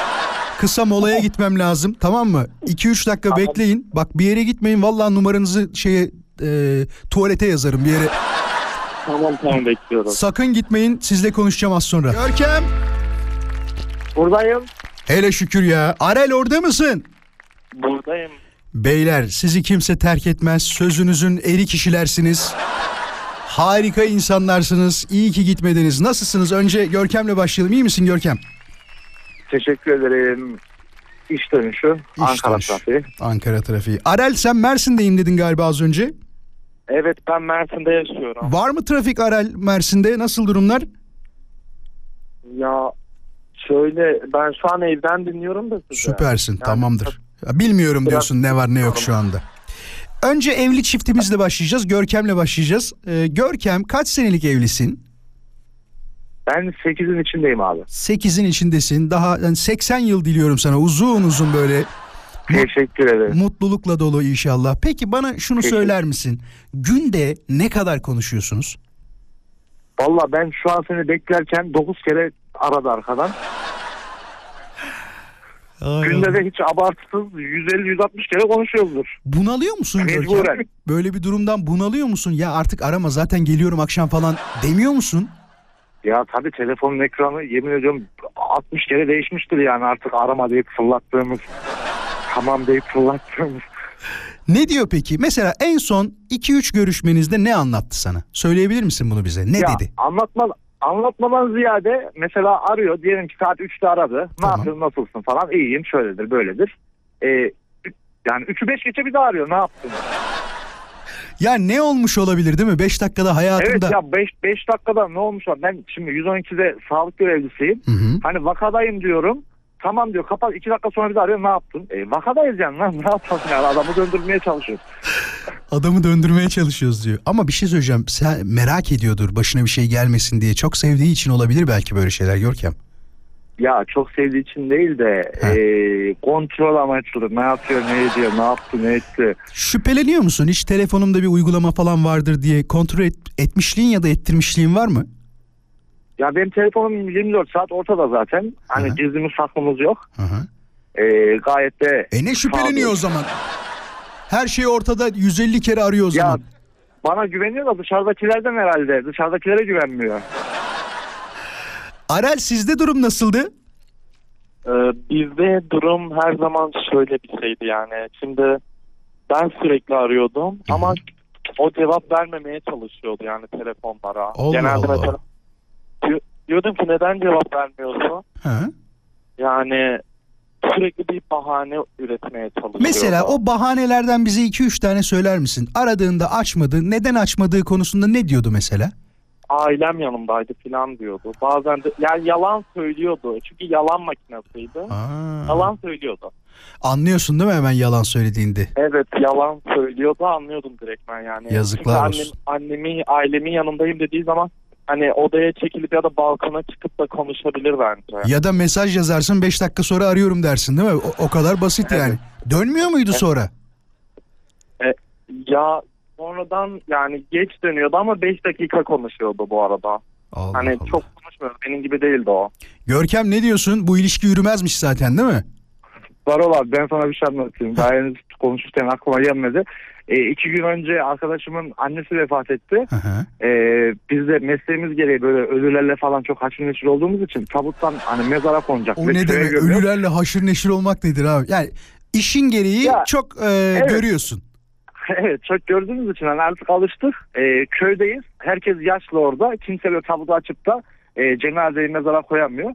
Kısa molaya gitmem lazım. Tamam mı? 2-3 dakika bekleyin. Bak bir yere gitmeyin. Vallahi numaranızı şeye e, tuvalete yazarım bir yere. Tamam tamam bekliyorum. Sakın gitmeyin. Sizle konuşacağım az sonra. Görkem. Buradayım. Hele şükür ya. Arel orada mısın? Buradayım. Beyler sizi kimse terk etmez. Sözünüzün eri kişilersiniz. Harika insanlarsınız. İyi ki gitmediniz. Nasılsınız? Önce Görkem'le başlayalım. İyi misin Görkem? Teşekkür ederim. İş dönüşü. İş Ankara dönüşü. trafiği. Ankara trafiği. Arel sen Mersin'deyim dedin galiba az önce. Evet ben Mersin'de yaşıyorum. Var mı trafik Arel Mersin'de? Nasıl durumlar? Ya şöyle ben şu an evden dinliyorum da sizi. Süpersin. Yani- tamamdır. Bilmiyorum diyorsun ne var ne yok şu anda. Önce evli çiftimizle başlayacağız. Görkem'le başlayacağız. Ee, Görkem kaç senelik evlisin? Ben 8'in içindeyim abi. 8'in içindesin. Daha yani 80 yıl diliyorum sana. Uzun uzun böyle Teşekkür ederim. mutlulukla dolu inşallah. Peki bana şunu Teşekkür- söyler misin? Günde ne kadar konuşuyorsunuz? Valla ben şu an seni beklerken 9 kere aradı arkadan. Günde de hiç abartısız 150-160 kere konuşuyoruzdur. Bunalıyor musun Görkem? Mecburen. Böyle bir durumdan bunalıyor musun? Ya artık arama zaten geliyorum akşam falan demiyor musun? Ya tabii telefonun ekranı yemin ediyorum 60 kere değişmiştir yani artık arama deyip fırlattığımız. Tamam deyip fırlattığımız. Ne diyor peki? Mesela en son 2-3 görüşmenizde ne anlattı sana? Söyleyebilir misin bunu bize? Ne ya, dedi? Anlatma, anlatmadan ziyade mesela arıyor diyelim ki saat 3'te aradı. Ne yapıyorsun nasılsın falan iyiyim şöyledir böyledir. Ee, yani 3'ü 5 geçe bir daha arıyor ne yaptın? Ya ne olmuş olabilir değil mi? 5 dakikada hayatında. Evet ya 5 5 dakikada ne olmuş? Ben şimdi 112'de sağlık görevlisiyim. Hani vakadayım diyorum. Tamam diyor kapat 2 dakika sonra daha arıyor ne yaptın? E, vakadayız yani lan [laughs] ne yapalım yani adamı döndürmeye çalışıyoruz. [laughs] Adamı döndürmeye çalışıyoruz diyor. Ama bir şey söyleyeceğim. Sen merak ediyordur başına bir şey gelmesin diye. Çok sevdiği için olabilir belki böyle şeyler Görkem. Ya çok sevdiği için değil de e, kontrol amaçlı ne yapıyor ne ediyor ne yaptı ne etti. Şüpheleniyor musun? Hiç telefonumda bir uygulama falan vardır diye kontrol et- etmişliğin ya da ettirmişliğin var mı? Ya benim telefonum 24 saat ortada zaten. Hani gizlimiz saklımız yok. E, gayet de... E ne şüpheleniyor o zaman? Her şey ortada 150 kere arıyor o zaman. Bana güveniyor da dışarıdakilerden herhalde. Dışarıdakilere güvenmiyor. Arel sizde durum nasıldı? Ee, bizde durum her zaman şöyle bir şeydi yani. Şimdi ben sürekli arıyordum ama o cevap vermemeye çalışıyordu yani telefonlara. Allah Genelde Allah. mesela diyordum ki neden cevap vermiyorsun? Ha? Yani sürekli bir bahane üretmeye çalışıyordu. Mesela o bahanelerden bize 2-3 tane söyler misin? Aradığında açmadı, neden açmadığı konusunda ne diyordu mesela? ailem yanımdaydı falan diyordu. Bazen de yani yalan söylüyordu. Çünkü yalan makinesiydi. Yalan söylüyordu. Anlıyorsun değil mi hemen yalan söylediğinde? Evet yalan söylüyordu anlıyordum direkt ben yani. Yazıklar Çünkü olsun. Annem, annemi ailemin yanındayım dediği zaman hani odaya çekilip ya da balkona çıkıp da konuşabilir bence. Ya da mesaj yazarsın 5 dakika sonra arıyorum dersin değil mi? O, o kadar basit yani. Dönmüyor muydu Evet. sonra? E, ya sonradan yani geç dönüyordu ama 5 dakika konuşuyordu bu arada. hani çok konuşmuyordu. Benim gibi değildi o. Görkem ne diyorsun? Bu ilişki yürümezmiş zaten değil mi? Varol abi ben sana bir şey anlatayım. Daha henüz konuşurken aklıma gelmedi. E, iki gün önce arkadaşımın annesi vefat etti. E, biz de mesleğimiz gereği böyle ölülerle falan çok haşır neşir olduğumuz için tabuttan hani mezara konacak. O ne demek? gömüyor. Ölülerle haşır neşir olmak nedir abi? Yani işin gereği Ya, çok e, evet. görüyorsun. [laughs] Evet çok gördüğümüz için hani artık alıştık. E, köydeyiz. Herkes yaşlı orada. Kimse böyle tabutu açıp da e, cenazeyi mezara koyamıyor.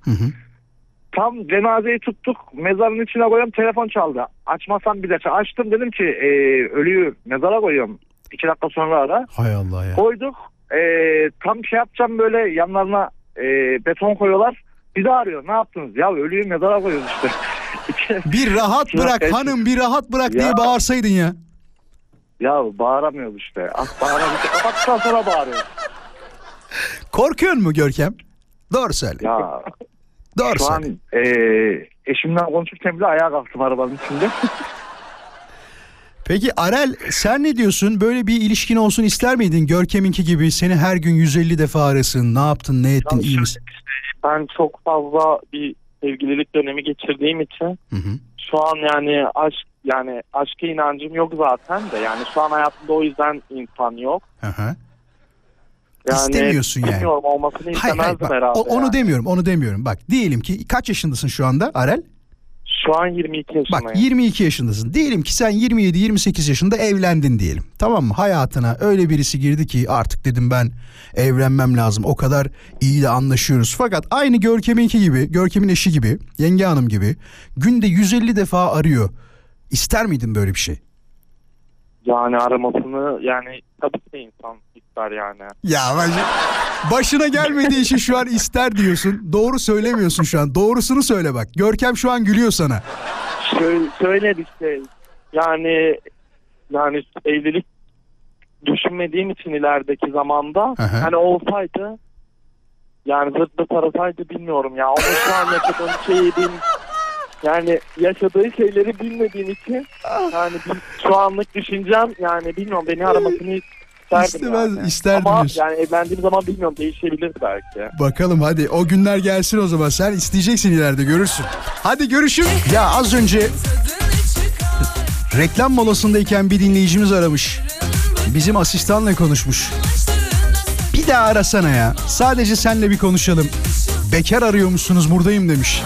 Tam cenazeyi tuttuk. Mezarın içine koyuyorum. Telefon çaldı. Açmasam bir de açtım. Dedim ki e, ölüyü mezara koyuyorum. İki dakika sonra ara. Hay Allah ya. Koyduk. E, tam şey yapacağım böyle yanlarına e, beton koyuyorlar. Bir daha arıyor. Ne yaptınız? Ya ölüyü mezara koyuyoruz işte. [laughs] Bir rahat bırak hanım bir rahat bırak diye Ya. bağırsaydın ya. Ya bağıramıyoruz işte. Ah bağıramıyoruz. Kapattıktan sonra bağırıyoruz. Korkuyor mu Görkem? Doğru söyle. Ya Doğru şu söyle. an e, eşimden konuşurken bile ayağa kalktım arabanın içinde. [laughs] Peki Arel sen ne diyorsun? Böyle bir ilişkin olsun ister miydin? Görkem'inki gibi seni her gün 150 defa arasın. Ne yaptın, ne ettin, iyi misin? Ben çok fazla bir sevgililik dönemi geçirdiğim için şu an yani aşk yani aşka inancım yok zaten de yani şu an hayatımda o yüzden insan yok. Hı hı. Yani İstemiyorsun yani. Bilmiyorum olmasını Hayır, istemezdim hayır, bak, herhalde. o- onu yani. demiyorum, onu demiyorum. Bak diyelim ki kaç yaşındasın şu anda Arel? Şu an 22 yaşındayım. Bak 22 yaşındasın. Diyelim ki sen 27-28 yaşında evlendin diyelim. Tamam mı? Hayatına öyle birisi girdi ki artık dedim ben evlenmem lazım. O kadar iyi de anlaşıyoruz. Fakat aynı Görkem'inki gibi, Görkem'in eşi gibi, yenge hanım gibi günde 150 defa arıyor. İster miydin böyle bir şey? Yani aramasını yani tabii ki insan ister yani. Ya baş- başına gelmediği için şu an ister diyorsun. Doğru söylemiyorsun şu an. Doğrusunu söyle bak. Görkem şu an gülüyor sana. Şöyle, şöyle işte yani yani evlilik düşünmediğim için ilerideki zamanda hı. hani olsaydı yani zırt arasaydı bilmiyorum ya. Ama şu an yaşadığım şeyi bil, yani yaşadığı şeyleri bilmediğim için yani bil- şu anlık düşüncem yani bilmiyorum beni aramasını isterdim İstemez, yani. isterdim Ama diyorsun. yani evlendiğim zaman bilmiyorum değişebilir belki. Bakalım hadi o günler gelsin o zaman. Sen isteyeceksin ileride görürsün. Hadi görüşüm. Ya az önce reklam molasındayken bir dinleyicimiz aramış. Bizim asistanla konuşmuş. Bir daha arasana ya. Sadece senle bir konuşalım. Bekar arıyor musunuz buradayım demiş.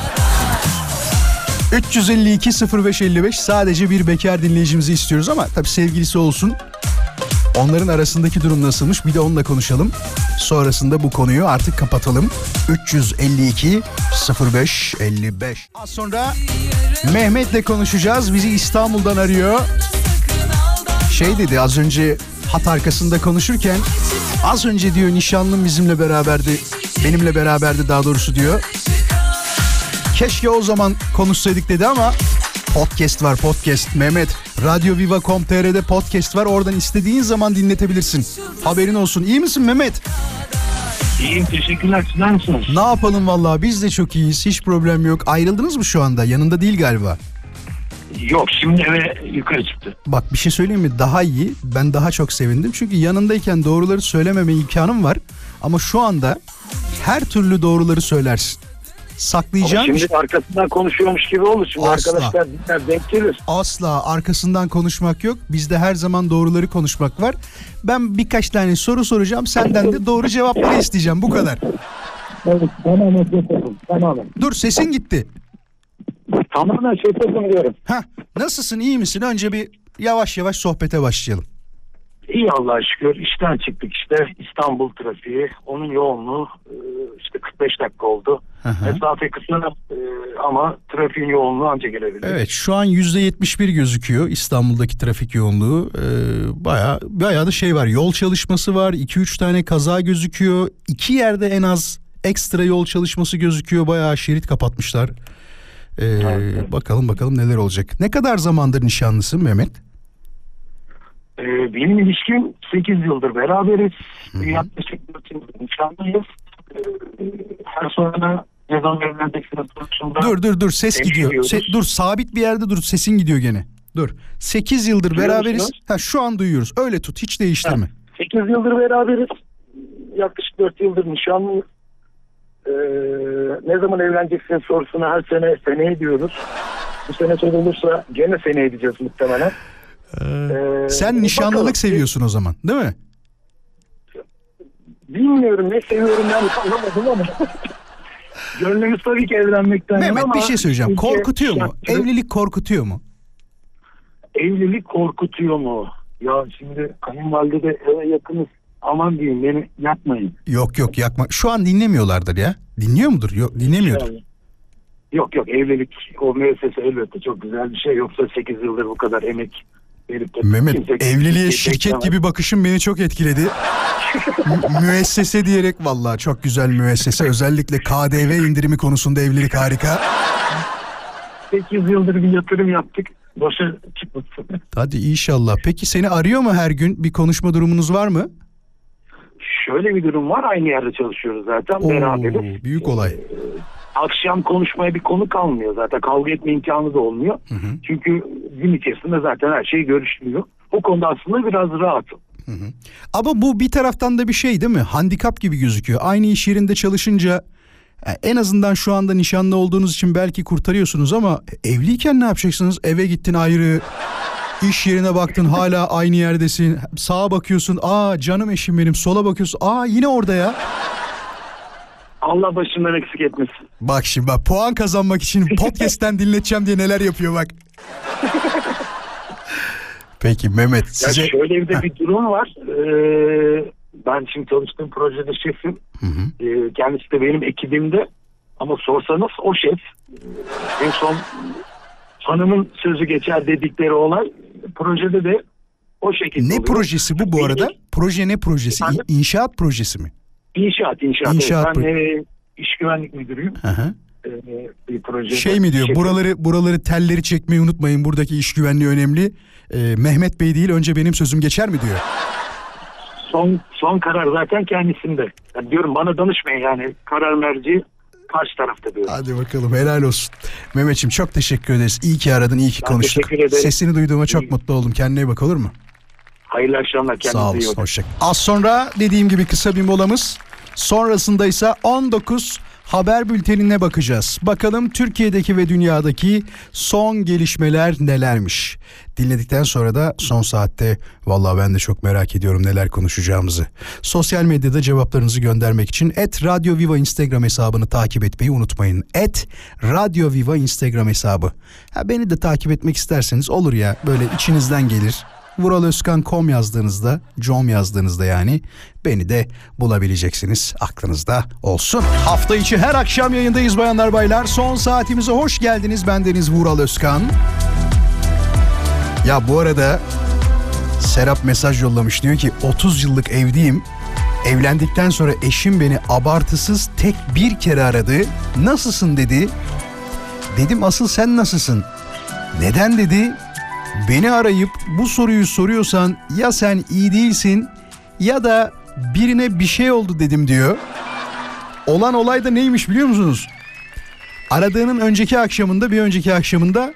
352 0555 sadece bir bekar dinleyicimizi istiyoruz ama tabii sevgilisi olsun. Onların arasındaki durum nasılmış bir de onunla konuşalım. Sonrasında bu konuyu artık kapatalım. 352 0555. Az sonra Mehmet'le konuşacağız. Bizi İstanbul'dan arıyor. Şey dedi az önce hat arkasında konuşurken az önce diyor nişanlım bizimle beraberdi. Benimle beraberdi daha doğrusu diyor. Keşke o zaman konuşsaydık dedi ama Podcast var podcast. Mehmet radyoviva.com.tr'de podcast var. Oradan istediğin zaman dinletebilirsin. Haberin olsun. İyi misin Mehmet? İyiyim teşekkürler. Sizler misiniz? Ne yapalım vallahi biz de çok iyiyiz. Hiç problem yok. Ayrıldınız mı şu anda? Yanında değil galiba. Yok şimdi eve yukarı çıktı. Bak bir şey söyleyeyim mi? Daha iyi. Ben daha çok sevindim. Çünkü yanındayken doğruları söylememe imkanım var. Ama şu anda her türlü doğruları söylersin. Saklayacağım Ama şimdi arkasından konuşuyormuş gibi olur. Şimdi Asla. arkadaşlar denk gelir. Asla arkasından konuşmak yok. Bizde her zaman doğruları konuşmak var. Ben birkaç tane soru soracağım. Senden de doğru cevapları isteyeceğim. Bu kadar. Evet tamamen şeffafım. Tamamen. Dur sesin gitti. Tamamen şeffafım diyorum. Ha, nasılsın? iyi misin? Önce bir yavaş yavaş sohbete başlayalım. İyi Allah'a şükür. İşten çıktık işte. İstanbul trafiği. Onun yoğunluğu e, işte 45 dakika oldu. Mesafe kısa e, ama trafiğin yoğunluğu anca gelebilir. Evet şu an %71 gözüküyor İstanbul'daki trafik yoğunluğu. Ee, bayağı, bayağı da şey var. Yol çalışması var. 2-3 tane kaza gözüküyor. İki yerde en az ekstra yol çalışması gözüküyor. Bayağı şerit kapatmışlar. Ee, Bakalım bakalım neler olacak. Ne kadar zamandır nişanlısın Mehmet? E, benim ilişkim 8 yıldır beraberiz. Yaklaşık 4 yıldır nişanlıyız. E, her sonra Dur dur dur ses gidiyor. Se- dur sabit bir yerde dur sesin gidiyor gene. Dur. 8 yıldır Duyuyor beraberiz. musunuz? Ha şu an duyuyoruz. Öyle tut hiç değiştirme. 8 yıldır beraberiz. Yaklaşık 4 yıldır nişanlıyız. Ee, ne zaman evleneceksin sorusuna her sene seneye diyoruz. Bu sene sorulursa gene seneye edeceğiz muhtemelen. Ee, Sen nişanlılık bakalım. seviyorsun o zaman değil mi? Bilmiyorum ne seviyorum yani anlamadım ama. [laughs] Gönlümüz tabii ki evlenmekten Mehmet ama bir şey söyleyeceğim. Korkutuyor mu? Evlilik korkutuyor mu? Evlilik korkutuyor mu? Ya şimdi kayınvalide de eve yakınız. Aman diyeyim beni yapmayın. Yok yok yakma. Şu an dinlemiyorlardır ya. Dinliyor mudur? Yok dinlemiyordur. Yani, yok yok evlilik o müessese elbette çok güzel bir şey. Yoksa 8 yıldır bu kadar emek verip de Mehmet kimse- evliliğe şirket gibi bakışın beni çok etkiledi. Mü- müessese diyerek vallahi çok güzel müessese. Özellikle KDV indirimi konusunda evlilik harika. 8 yıldır bir yatırım yaptık. Boşa çıkmasın. Hadi inşallah. Peki seni arıyor mu her gün? Bir konuşma durumunuz var mı? Şöyle bir durum var. Aynı yerde çalışıyoruz zaten. Oo, Beraberiz. büyük olay. Akşam konuşmaya bir konu kalmıyor zaten. Kavga etme imkanı da olmuyor. Çünkü gün içerisinde zaten her şey görüşülüyor. O konuda aslında biraz rahatım. Ama bu bir taraftan da bir şey değil mi? Handikap gibi gözüküyor. Aynı iş yerinde çalışınca e, en azından şu anda nişanlı olduğunuz için belki kurtarıyorsunuz ama evliyken ne yapacaksınız? Eve gittin ayrı, iş yerine baktın hala aynı yerdesin. Sağa bakıyorsun, aa canım eşim benim. Sola bakıyorsun, aa yine orada ya. Allah başından eksik etmesin. Bak şimdi bak puan kazanmak için [laughs] podcast'ten dinleteceğim diye neler yapıyor bak. [laughs] Peki Mehmet Ya size... şöyle bir de bir durum var. Ee, ben şimdi çalıştığım projede şefim. Ee, kendisi de benim ekibimde. Ama sorsanız o şef. En son hanımın sözü geçer dedikleri olay projede de o şekilde Ne oluyor. projesi bu bu arada? Proje ne projesi? Efendim? İnşaat projesi mi? İnşaat, inşaat. İnşaat Evet, ben e, iş güvenlik müdürüyüm. Hı hı. Ee, bir projede. Şey mi diyor? şefim. Buraları buraları telleri çekmeyi unutmayın. Buradaki iş güvenliği önemli. Ee, Mehmet Bey değil önce benim sözüm geçer mi diyor. Son, son karar zaten kendisinde. Yani diyorum bana danışmayın yani karar merci karşı tarafta diyorum. Hadi bakalım helal olsun. Mehmetçim çok teşekkür ederiz. İyi ki aradın, iyi ki Ben konuştuk. Sesini duyduğuma çok mutlu oldum. Kendine iyi bak olur mu? Hayırlı akşamlar. Kendinize Sağ iyi olasın. bakın. Hoşça Az sonra dediğim gibi kısa bir molamız. Sonrasında ise 19 haber bültenine bakacağız. Bakalım Türkiye'deki ve dünyadaki son gelişmeler nelermiş. Dinledikten sonra da son saatte vallahi ben de çok merak ediyorum neler konuşacağımızı. Sosyal medyada cevaplarınızı göndermek için et Radyo Viva Instagram hesabını takip etmeyi unutmayın. Et Radyo Viva Instagram hesabı. Ha, beni de takip etmek isterseniz olur ya böyle içinizden gelir. Vuralözkan.com yazdığınızda, com yazdığınızda yani beni de bulabileceksiniz. Aklınızda olsun. Hafta içi her akşam yayındayız bayanlar baylar. Son saatimize hoş geldiniz. Bendeniz Vural Özkan. Ya bu arada Serap mesaj yollamış diyor ki 30 yıllık evliyim. Evlendikten sonra eşim beni abartısız tek bir kere aradı. Nasılsın dedi. Dedim asıl sen nasılsın? Neden dedi? Beni arayıp bu soruyu soruyorsan ya sen iyi değilsin ya da birine bir şey oldu dedim diyor. Olan olay da neymiş biliyor musunuz? Aradığının önceki akşamında bir önceki akşamında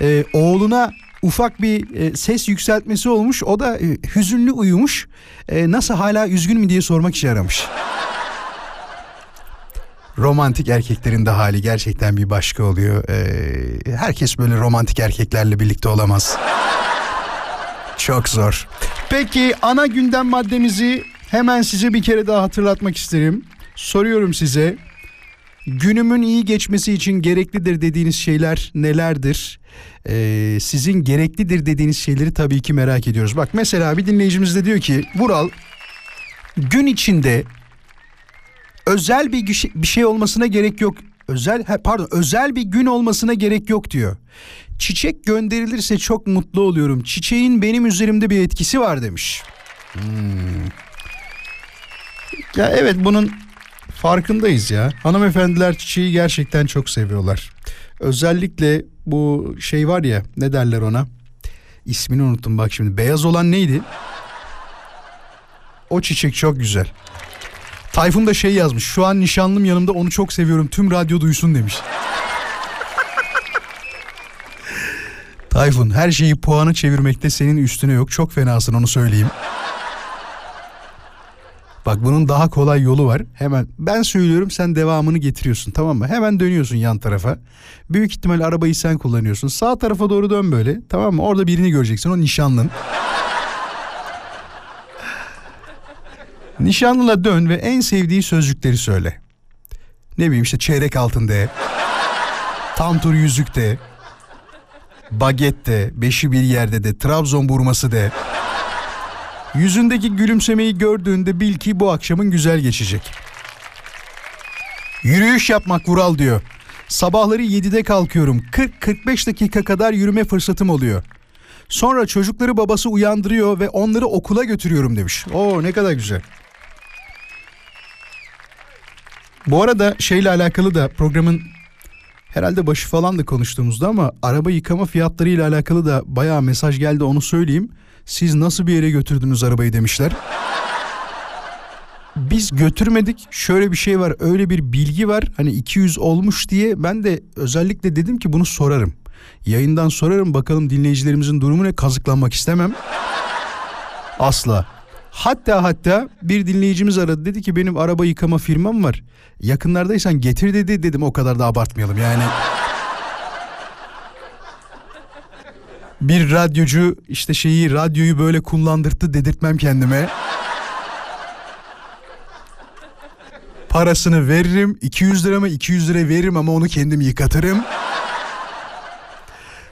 e, oğluna ufak bir e, ses yükseltmesi olmuş. O da e, hüzünlü uyumuş. E, nasıl hala üzgün mü diye sormak için aramış. Romantik erkeklerin de hali gerçekten bir başka oluyor. E, herkes böyle romantik erkeklerle birlikte olamaz. Çok zor. Peki ana gündem maddemizi hemen size bir kere daha hatırlatmak isterim. Soruyorum size. Günümün iyi geçmesi için gereklidir dediğiniz şeyler nelerdir? Ee, sizin gereklidir dediğiniz şeyleri tabii ki merak ediyoruz. Bak mesela bir dinleyicimiz de diyor ki Vural gün içinde özel bir bir şey olmasına gerek yok. Özel pardon özel bir gün olmasına gerek yok diyor. Çiçek gönderilirse çok mutlu oluyorum. Çiçeğin benim üzerimde bir etkisi var demiş. Hmm. Ya evet bunun farkındayız ya. Hanımefendiler çiçeği gerçekten çok seviyorlar. Özellikle bu şey var ya ne derler ona? İsmini unuttum bak şimdi. Beyaz olan neydi? O çiçek çok güzel. Tayfun da şey yazmış. Şu an nişanlım yanımda onu çok seviyorum. Tüm radyo duysun demiş. [laughs] Tayfun her şeyi puanı çevirmekte senin üstüne yok. Çok fenasın onu söyleyeyim. Bak bunun daha kolay yolu var. Hemen ben söylüyorum sen devamını getiriyorsun tamam mı? Hemen dönüyorsun yan tarafa. Büyük ihtimal arabayı sen kullanıyorsun. Sağ tarafa doğru dön böyle tamam mı? Orada birini göreceksin o nişanlın. Nişanlına dön ve en sevdiği sözcükleri söyle. Ne bileyim işte çeyrek altın de. Tam tur yüzük de. Beşi bir yerde de. Trabzon burması de. Yüzündeki gülümsemeyi gördüğünde bil ki bu akşamın güzel geçecek. Yürüyüş yapmak Vural diyor. Sabahları 7'de kalkıyorum. 40-45 dakika kadar yürüme fırsatım oluyor. Sonra çocukları babası uyandırıyor ve onları okula götürüyorum demiş. Oo ne kadar güzel. Bu arada şeyle alakalı da programın herhalde başı falan da konuştuğumuzda ama araba yıkama fiyatları ile alakalı da bayağı mesaj geldi onu söyleyeyim. Siz nasıl bir yere götürdünüz arabayı demişler. Biz götürmedik. Şöyle bir şey var. Öyle bir bilgi var. Hani 200 olmuş diye ben de özellikle dedim ki bunu sorarım. Yayından sorarım bakalım dinleyicilerimizin durumu ne kazıklanmak istemem. Asla. Hatta hatta bir dinleyicimiz aradı dedi ki benim araba yıkama firmam var. Yakınlardaysan getir dedi dedim o kadar da abartmayalım yani. Bir radyocu işte şeyi radyoyu böyle kullandırdı dedirtmem kendime. Parasını veririm 200 lira mı 200 lira veririm ama onu kendim yıkatırım.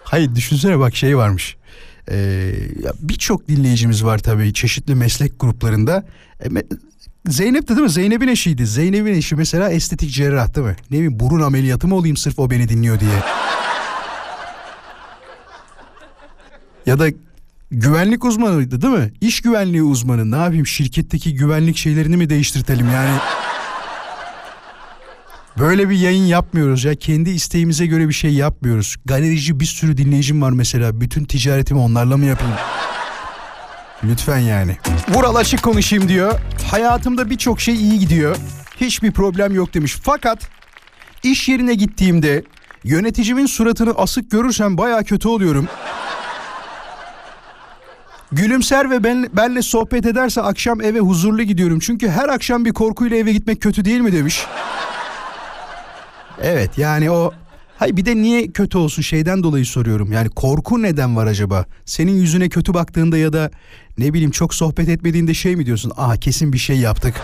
Hayır düşünsene bak şey varmış. Ya Birçok dinleyicimiz var tabii çeşitli meslek gruplarında. E, Zeynep de değil mi? Zeynep'in eşiydi. Zeynep'in eşi mesela estetik cerrah değil mi? Ne bileyim burun ameliyatı mı olayım sırf o beni dinliyor diye. [laughs] ya da güvenlik uzmanıydı değil mi? İş güvenliği uzmanı. Ne yapayım şirketteki güvenlik şeylerini mi değiştirtelim yani? Böyle bir yayın yapmıyoruz ya. Kendi isteğimize göre bir şey yapmıyoruz. Galerici bir sürü dinleyicim var mesela. Bütün ticaretimi onlarla mı yapayım? Lütfen yani. Vural açık konuşayım diyor. Hayatımda birçok şey iyi gidiyor. Hiçbir problem yok demiş. Fakat iş yerine gittiğimde yöneticimin suratını asık görürsem baya kötü oluyorum. Gülümser ve ben, benle sohbet ederse akşam eve huzurlu gidiyorum. Çünkü her akşam bir korkuyla eve gitmek kötü değil mi demiş. Evet yani o Hay bir de niye kötü olsun şeyden dolayı soruyorum. Yani korku neden var acaba? Senin yüzüne kötü baktığında ya da ne bileyim çok sohbet etmediğinde şey mi diyorsun? Aa kesin bir şey yaptık.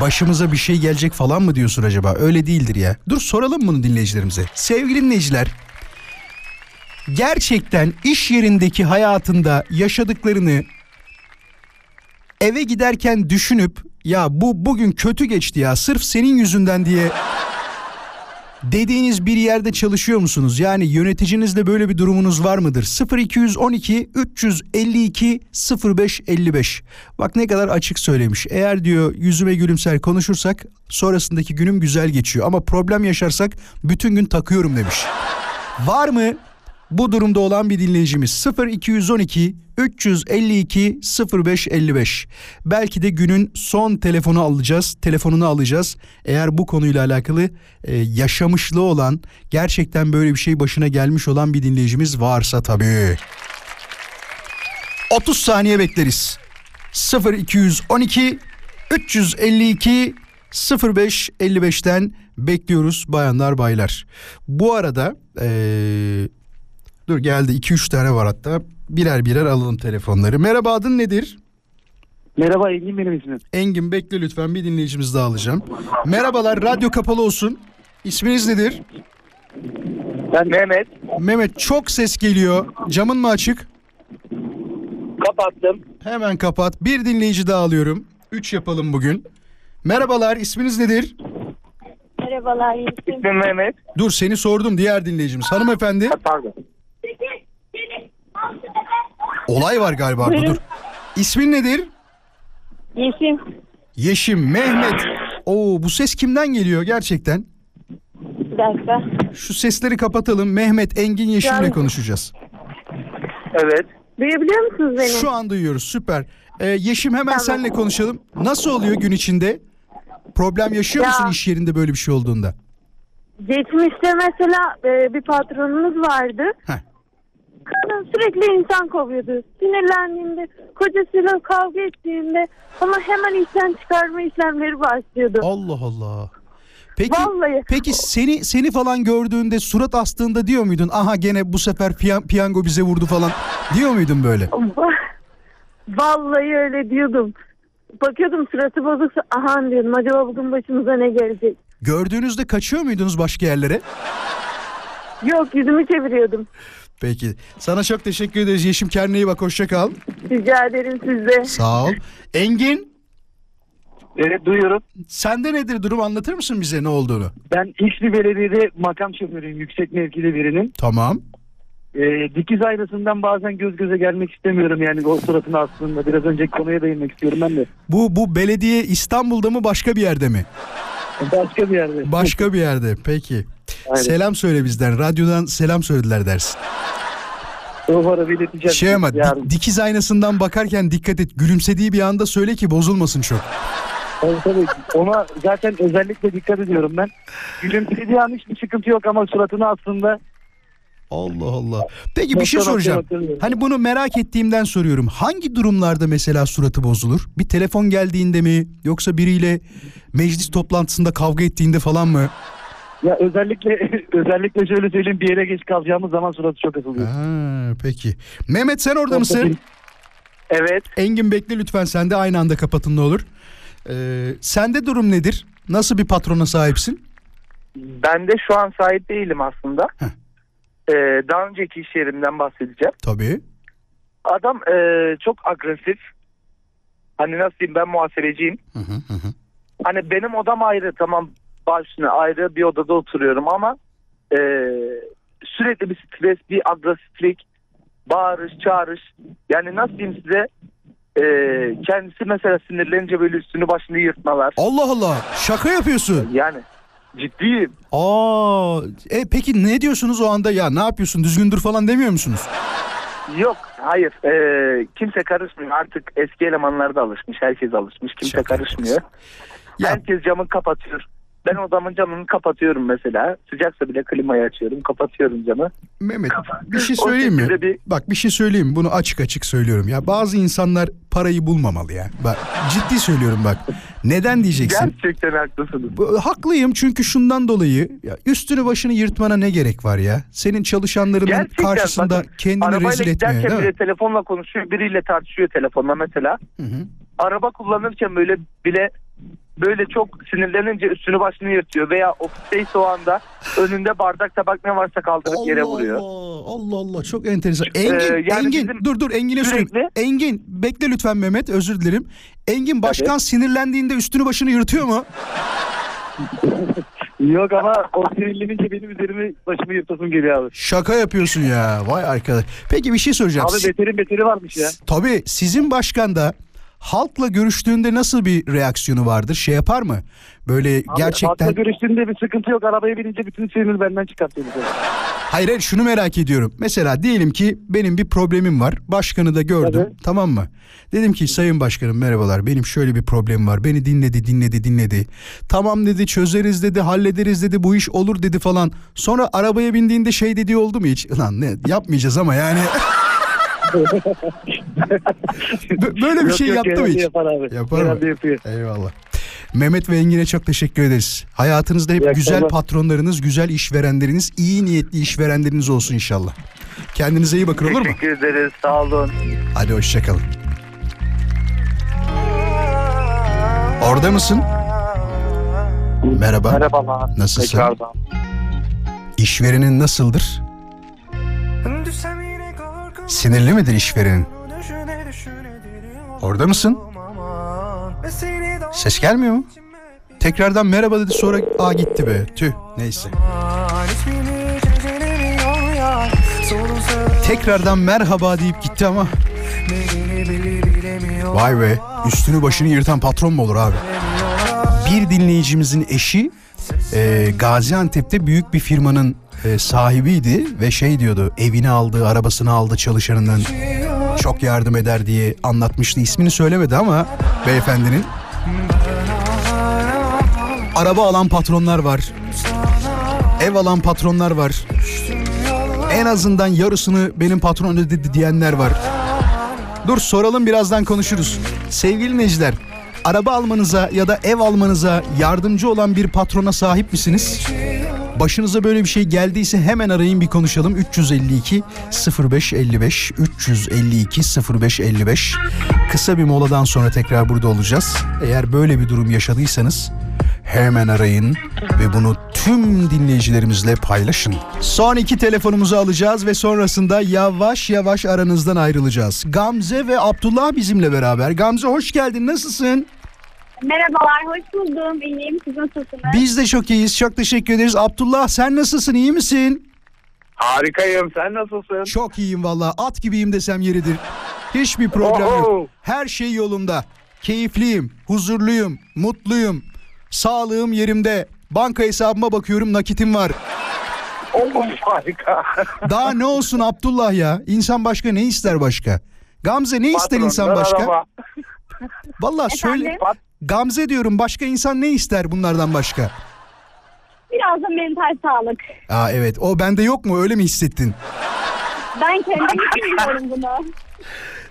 Başımıza bir şey gelecek falan mı diyorsun acaba? Öyle değildir ya. Dur soralım bunu dinleyicilerimize. Sevgili dinleyiciler, gerçekten iş yerindeki hayatında yaşadıklarını eve giderken düşünüp ya bu bugün kötü geçti ya sırf senin yüzünden diye dediğiniz bir yerde çalışıyor musunuz? Yani yöneticinizle böyle bir durumunuz var mıdır? 0212 352 0555. Bak ne kadar açık söylemiş. Eğer diyor yüzüme gülümser konuşursak sonrasındaki günüm güzel geçiyor. Ama problem yaşarsak bütün gün takıyorum demiş. Var mı? Bu durumda olan bir dinleyicimiz 0212 352 0555. Belki de günün son telefonu alacağız, telefonunu alacağız. Eğer bu konuyla alakalı e, yaşamışlığı olan, gerçekten böyle bir şey başına gelmiş olan bir dinleyicimiz varsa tabii. 30 saniye bekleriz. 0212 352 0555'ten bekliyoruz bayanlar baylar. Bu arada ee, dur geldi 2-3 tane var hatta birer birer alalım telefonları. Merhaba adın nedir? Merhaba Engin benim ismim. Engin bekle lütfen bir dinleyicimiz daha alacağım. Merhabalar radyo kapalı olsun. İsminiz nedir? Ben Mehmet. Mehmet çok ses geliyor. Camın mı açık? Kapattım. Hemen kapat. Bir dinleyici daha alıyorum. 3 yapalım bugün. Merhabalar isminiz nedir? Merhabalar. İsmim Mehmet. Dur seni sordum diğer dinleyicimiz. Hanımefendi. Pardon. Olay var galiba orada Buyurun. dur. İsmin nedir? Yeşim. Yeşim, Mehmet. Oo bu ses kimden geliyor gerçekten? Bir dakika. Şu sesleri kapatalım. Mehmet, Engin, Yeşim'le konuşacağız. Evet. Duyabiliyor musunuz beni? Şu an duyuyoruz süper. Ee, Yeşim hemen seninle konuşalım. Nasıl oluyor gün içinde? Problem yaşıyor Ya- musun iş yerinde böyle bir şey olduğunda? Geçmişte mesela e, bir patronumuz vardı. Heh. Kadın sürekli insan kovuyordu. Sinirlendiğinde, kocasıyla kavga ettiğinde ama hemen işten çıkarma işlemleri başlıyordu. Allah Allah. Peki Vallahi. peki seni seni falan gördüğünde surat astığında diyor muydun? Aha gene bu sefer piyan- piyango bize vurdu falan diyor muydun böyle? Vallahi öyle diyordum. Bakıyordum suratı bozuksa aha diyordum acaba bugün başımıza ne gelecek? Gördüğünüzde kaçıyor muydunuz başka yerlere? Yok yüzümü çeviriyordum. Peki. Sana çok teşekkür ederiz Yeşim. Kendine iyi bak. Hoşça kal. Rica ederim sizde. Sağ ol. Engin. Evet duyuyorum. Sende nedir durum anlatır mısın bize ne olduğunu? Ben bir belediyede makam şoförüyüm. Yüksek mevkili birinin. Tamam. Ee, dikiz aynasından bazen göz göze gelmek istemiyorum yani o suratını aslında. Biraz önceki konuya değinmek istiyorum ben de. Bu bu belediye İstanbul'da mı başka bir yerde mi? Başka bir yerde. Başka bir yerde. Peki. Aynen. Selam söyle bizden. Radyodan selam söylediler dersin. Umarım ileteceğim. Şey ama di- dikiz aynasından bakarken dikkat et. Gülümsediği bir anda söyle ki bozulmasın çok. Tabii tabii. Ona zaten özellikle dikkat ediyorum ben. Gülümsediği an hiçbir sıkıntı yok ama suratını aslında Allah Allah. Peki bir şey soracağım. Hani bunu merak ettiğimden soruyorum. Hangi durumlarda mesela suratı bozulur? Bir telefon geldiğinde mi? Yoksa biriyle meclis toplantısında kavga ettiğinde falan mı? ya özellikle [laughs] özellikle şöyle söyleyeyim bir yere geç kalacağımız zaman suratı çok asılıyor. Ha, peki. Mehmet sen orada mısın? Evet. Engin bekle lütfen sen de aynı anda kapatın ne olur. Ee, sende durum nedir? Nasıl bir patrona sahipsin? Ben de şu an sahip değilim aslında. Ee, daha önceki iş yerimden bahsedeceğim. Tabii. Adam e, çok agresif. Hani nasıl diyeyim ben muhasebeciyim. Hani benim odam ayrı tamam başına ayrı bir odada oturuyorum ama e, sürekli bir stres, bir agresiflik, bağırış, çağırış. Yani nasıl diyeyim size e, kendisi mesela sinirlenince böyle üstünü başını yırtmalar. Allah Allah şaka yapıyorsun. Yani ciddiyim. Aa, e, peki ne diyorsunuz o anda ya ne yapıyorsun düzgündür falan demiyor musunuz? Yok hayır Ee, kimse karışmıyor artık eski elemanlar da alışmış herkes alışmış kimse karışmıyor. Herkes camı kapatıyor. Ben odamın camını kapatıyorum mesela. Sıcaksa bile klimayı açıyorum kapatıyorum camı. Mehmet bir şey O söyleyeyim mi? bir- Bak bir şey söyleyeyim mi? Bunu açık açık söylüyorum. Ya bazı insanlar parayı bulmamalı ya. Bak ciddi söylüyorum bak. Neden diyeceksin? Gerçekten haklısınız. Haklıyım çünkü şundan dolayı ya üstünü başını yırtmana ne gerek var ya? Senin çalışanlarının Gerçekten karşısında bakın, kendini arabayla rezil etmeye bile mi? telefonla konuşuyor biriyle tartışıyor telefonla mesela. Araba kullanırken böyle bile böyle çok sinirlenince üstünü başını yırtıyor veya ofisteyse o anda önünde bardak tabak ne varsa kaldırıp yere vuruyor. Allah Allah çok enteresan. Engin, Ee, yani Engin dur dur Engin'e sürekli- söyleyeyim. Engin bekle lütfen Mehmet özür dilerim. Engin başkan sinirlendiğinde üstünü başını yırtıyor mu? [laughs] Yok ama o sinirlenince benim üzerime başımı yırtasım geliyor abi. Şaka yapıyorsun ya. Vay arkadaş. Peki bir şey soracağım. Abi beterin beteri varmış ya. Tabii sizin başkan da halkla görüştüğünde nasıl bir reaksiyonu vardır? Şey yapar mı? Böyle Abi, gerçekten Halkla görüştüğünde bir sıkıntı yok. Arabaya binince bütün sinirini benden çıkartıyor. Hayır hayır şunu merak ediyorum. Mesela diyelim ki benim bir problemim var. Başkanı da gördüm tamam mı? Dedim ki sayın başkanım merhabalar benim şöyle bir problemim var. Beni dinledi dinledi dinledi. Tamam dedi çözeriz dedi hallederiz dedi bu iş olur dedi falan. Sonra arabaya bindiğinde şey dediği oldu mu hiç? Lan ne yapmayacağız ama yani. [laughs] Bö- Böyle bir Yok, şey yok, yaptı mı hiç? yapar abi. Yapar mı? Yapıyor. Eyvallah. Mehmet ve Engin'e çok teşekkür ederiz. Hayatınızda hep İyi güzel akşamlar. patronlarınız, güzel işverenleriniz, iyi niyetli işverenleriniz olsun inşallah. Kendinize iyi bakın olur mu? Teşekkür ederiz. Sağ olun. Hadi hoşçakalın. Orada mısın? Merhaba. Merhabalar. Nasılsın? Tekrardan. İşverenin nasıldır? Sinirli midir işverenin? Orada mısın? Ses gelmiyor mu? Tekrardan merhaba dedi sonra aa gitti be. Tüh neyse. Tekrardan merhaba deyip gitti ama. Vay be üstünü başını yırtan patron mu olur abi? Bir dinleyicimizin eşi e, Gaziantep'te büyük bir firmanın e, sahibiydi ve şey diyordu evini aldı arabasını aldı çalışanından. Çok yardım eder diye anlatmıştı. İsmini söylemedi ama beyefendinin. Araba alan patronlar var. Ev alan patronlar var. En azından yarısını benim patron ödedi diyenler var. Dur soralım birazdan konuşuruz. Sevgili dinleyiciler araba almanıza ya da ev almanıza yardımcı olan bir patrona sahip misiniz? Başınıza böyle bir şey geldiyse hemen arayın bir konuşalım. 352 0555 352 0555 Kısa bir moladan sonra tekrar burada olacağız. Eğer böyle bir durum yaşadıysanız hemen arayın ve bunu tüm dinleyicilerimizle paylaşın. Son iki telefonumuzu alacağız ve sonrasında yavaş yavaş aranızdan ayrılacağız. Gamze ve Abdullah bizimle beraber. Gamze hoş geldin nasılsın? Merhabalar, hoş buldum. İyiyim, siz nasılsınız? Biz de çok iyiyiz. Çok teşekkür ederiz. Abdullah sen nasılsın? iyi misin? Harikayım. Sen nasılsın? Çok iyiyim valla. At gibiyim desem yeridir. Hiçbir problem yok. Her şey yolunda. Keyifliyim, huzurluyum, mutluyum. Sağlığım yerimde. Banka hesabıma bakıyorum nakitim var. Oh, harika. [laughs] Daha ne olsun Abdullah ya? İnsan başka ne ister başka? Gamze ne ister insan başka? araba. Valla söyle. Gamze diyorum başka insan ne ister bunlardan başka? Biraz da mental sağlık. Aa evet o bende yok mu öyle mi hissettin? Ben kendim için biliyorum bunu.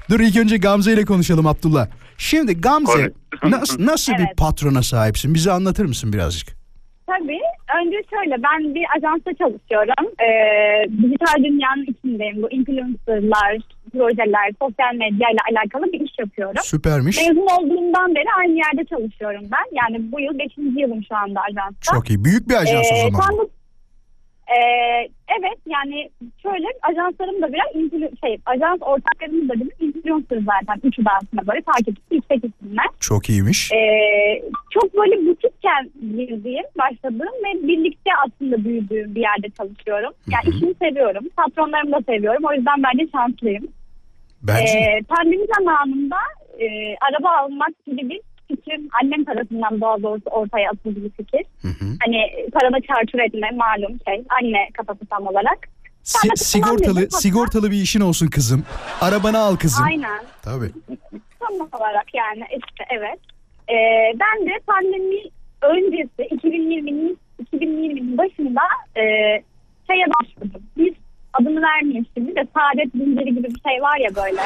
Dur ilk önce Gamze ile konuşalım Abdullah. Şimdi Gamze nas- nasıl bir Evet. patrona sahipsin? Bize anlatır mısın birazcık? Tabii. Önce şöyle, ben bir ajansta çalışıyorum. Ee, dijital dünyanın içindeyim. Bu influencerlar, projeler, sosyal medya ile alakalı bir iş yapıyorum. Süpermiş. Mezun olduğumdan beri aynı yerde çalışıyorum ben. Yani bu yıl 5. yılım şu anda ajansta. Çok iyi. Büyük bir ajans o Ee, zaman. tam bu- Ee, evet yani şöyle ajanslarım da biraz influ- şey ajans ortaklarımız da bizim influencer zaten üçü de aslında böyle takipçisi yüksek isimler. Çok iyiymiş. Ee, çok böyle butikken girdiğim, başladığım ve birlikte aslında büyüdüğüm bir yerde çalışıyorum. Yani işimi seviyorum, patronlarımı da seviyorum. O yüzden bence şanslıyım. Bence. Ee, pandemi zamanında e, araba almak gibi bir fikrim annem tarafından daha doğrusu ortaya atıldı bir fikir. Hani parada çarçur etme malum şey anne kafası tam olarak. Si- sigortalı dedim, sigortalı bir işin olsun kızım. Arabanı al kızım. Aynen. Tabii. Tam olarak yani işte evet. Ee, ben de pandemi öncesi 2020'nin 2020'nin başında e, şeye başvurdum. Bir adını vermeyeyim şimdi de saadet zinciri gibi bir şey var ya böyle.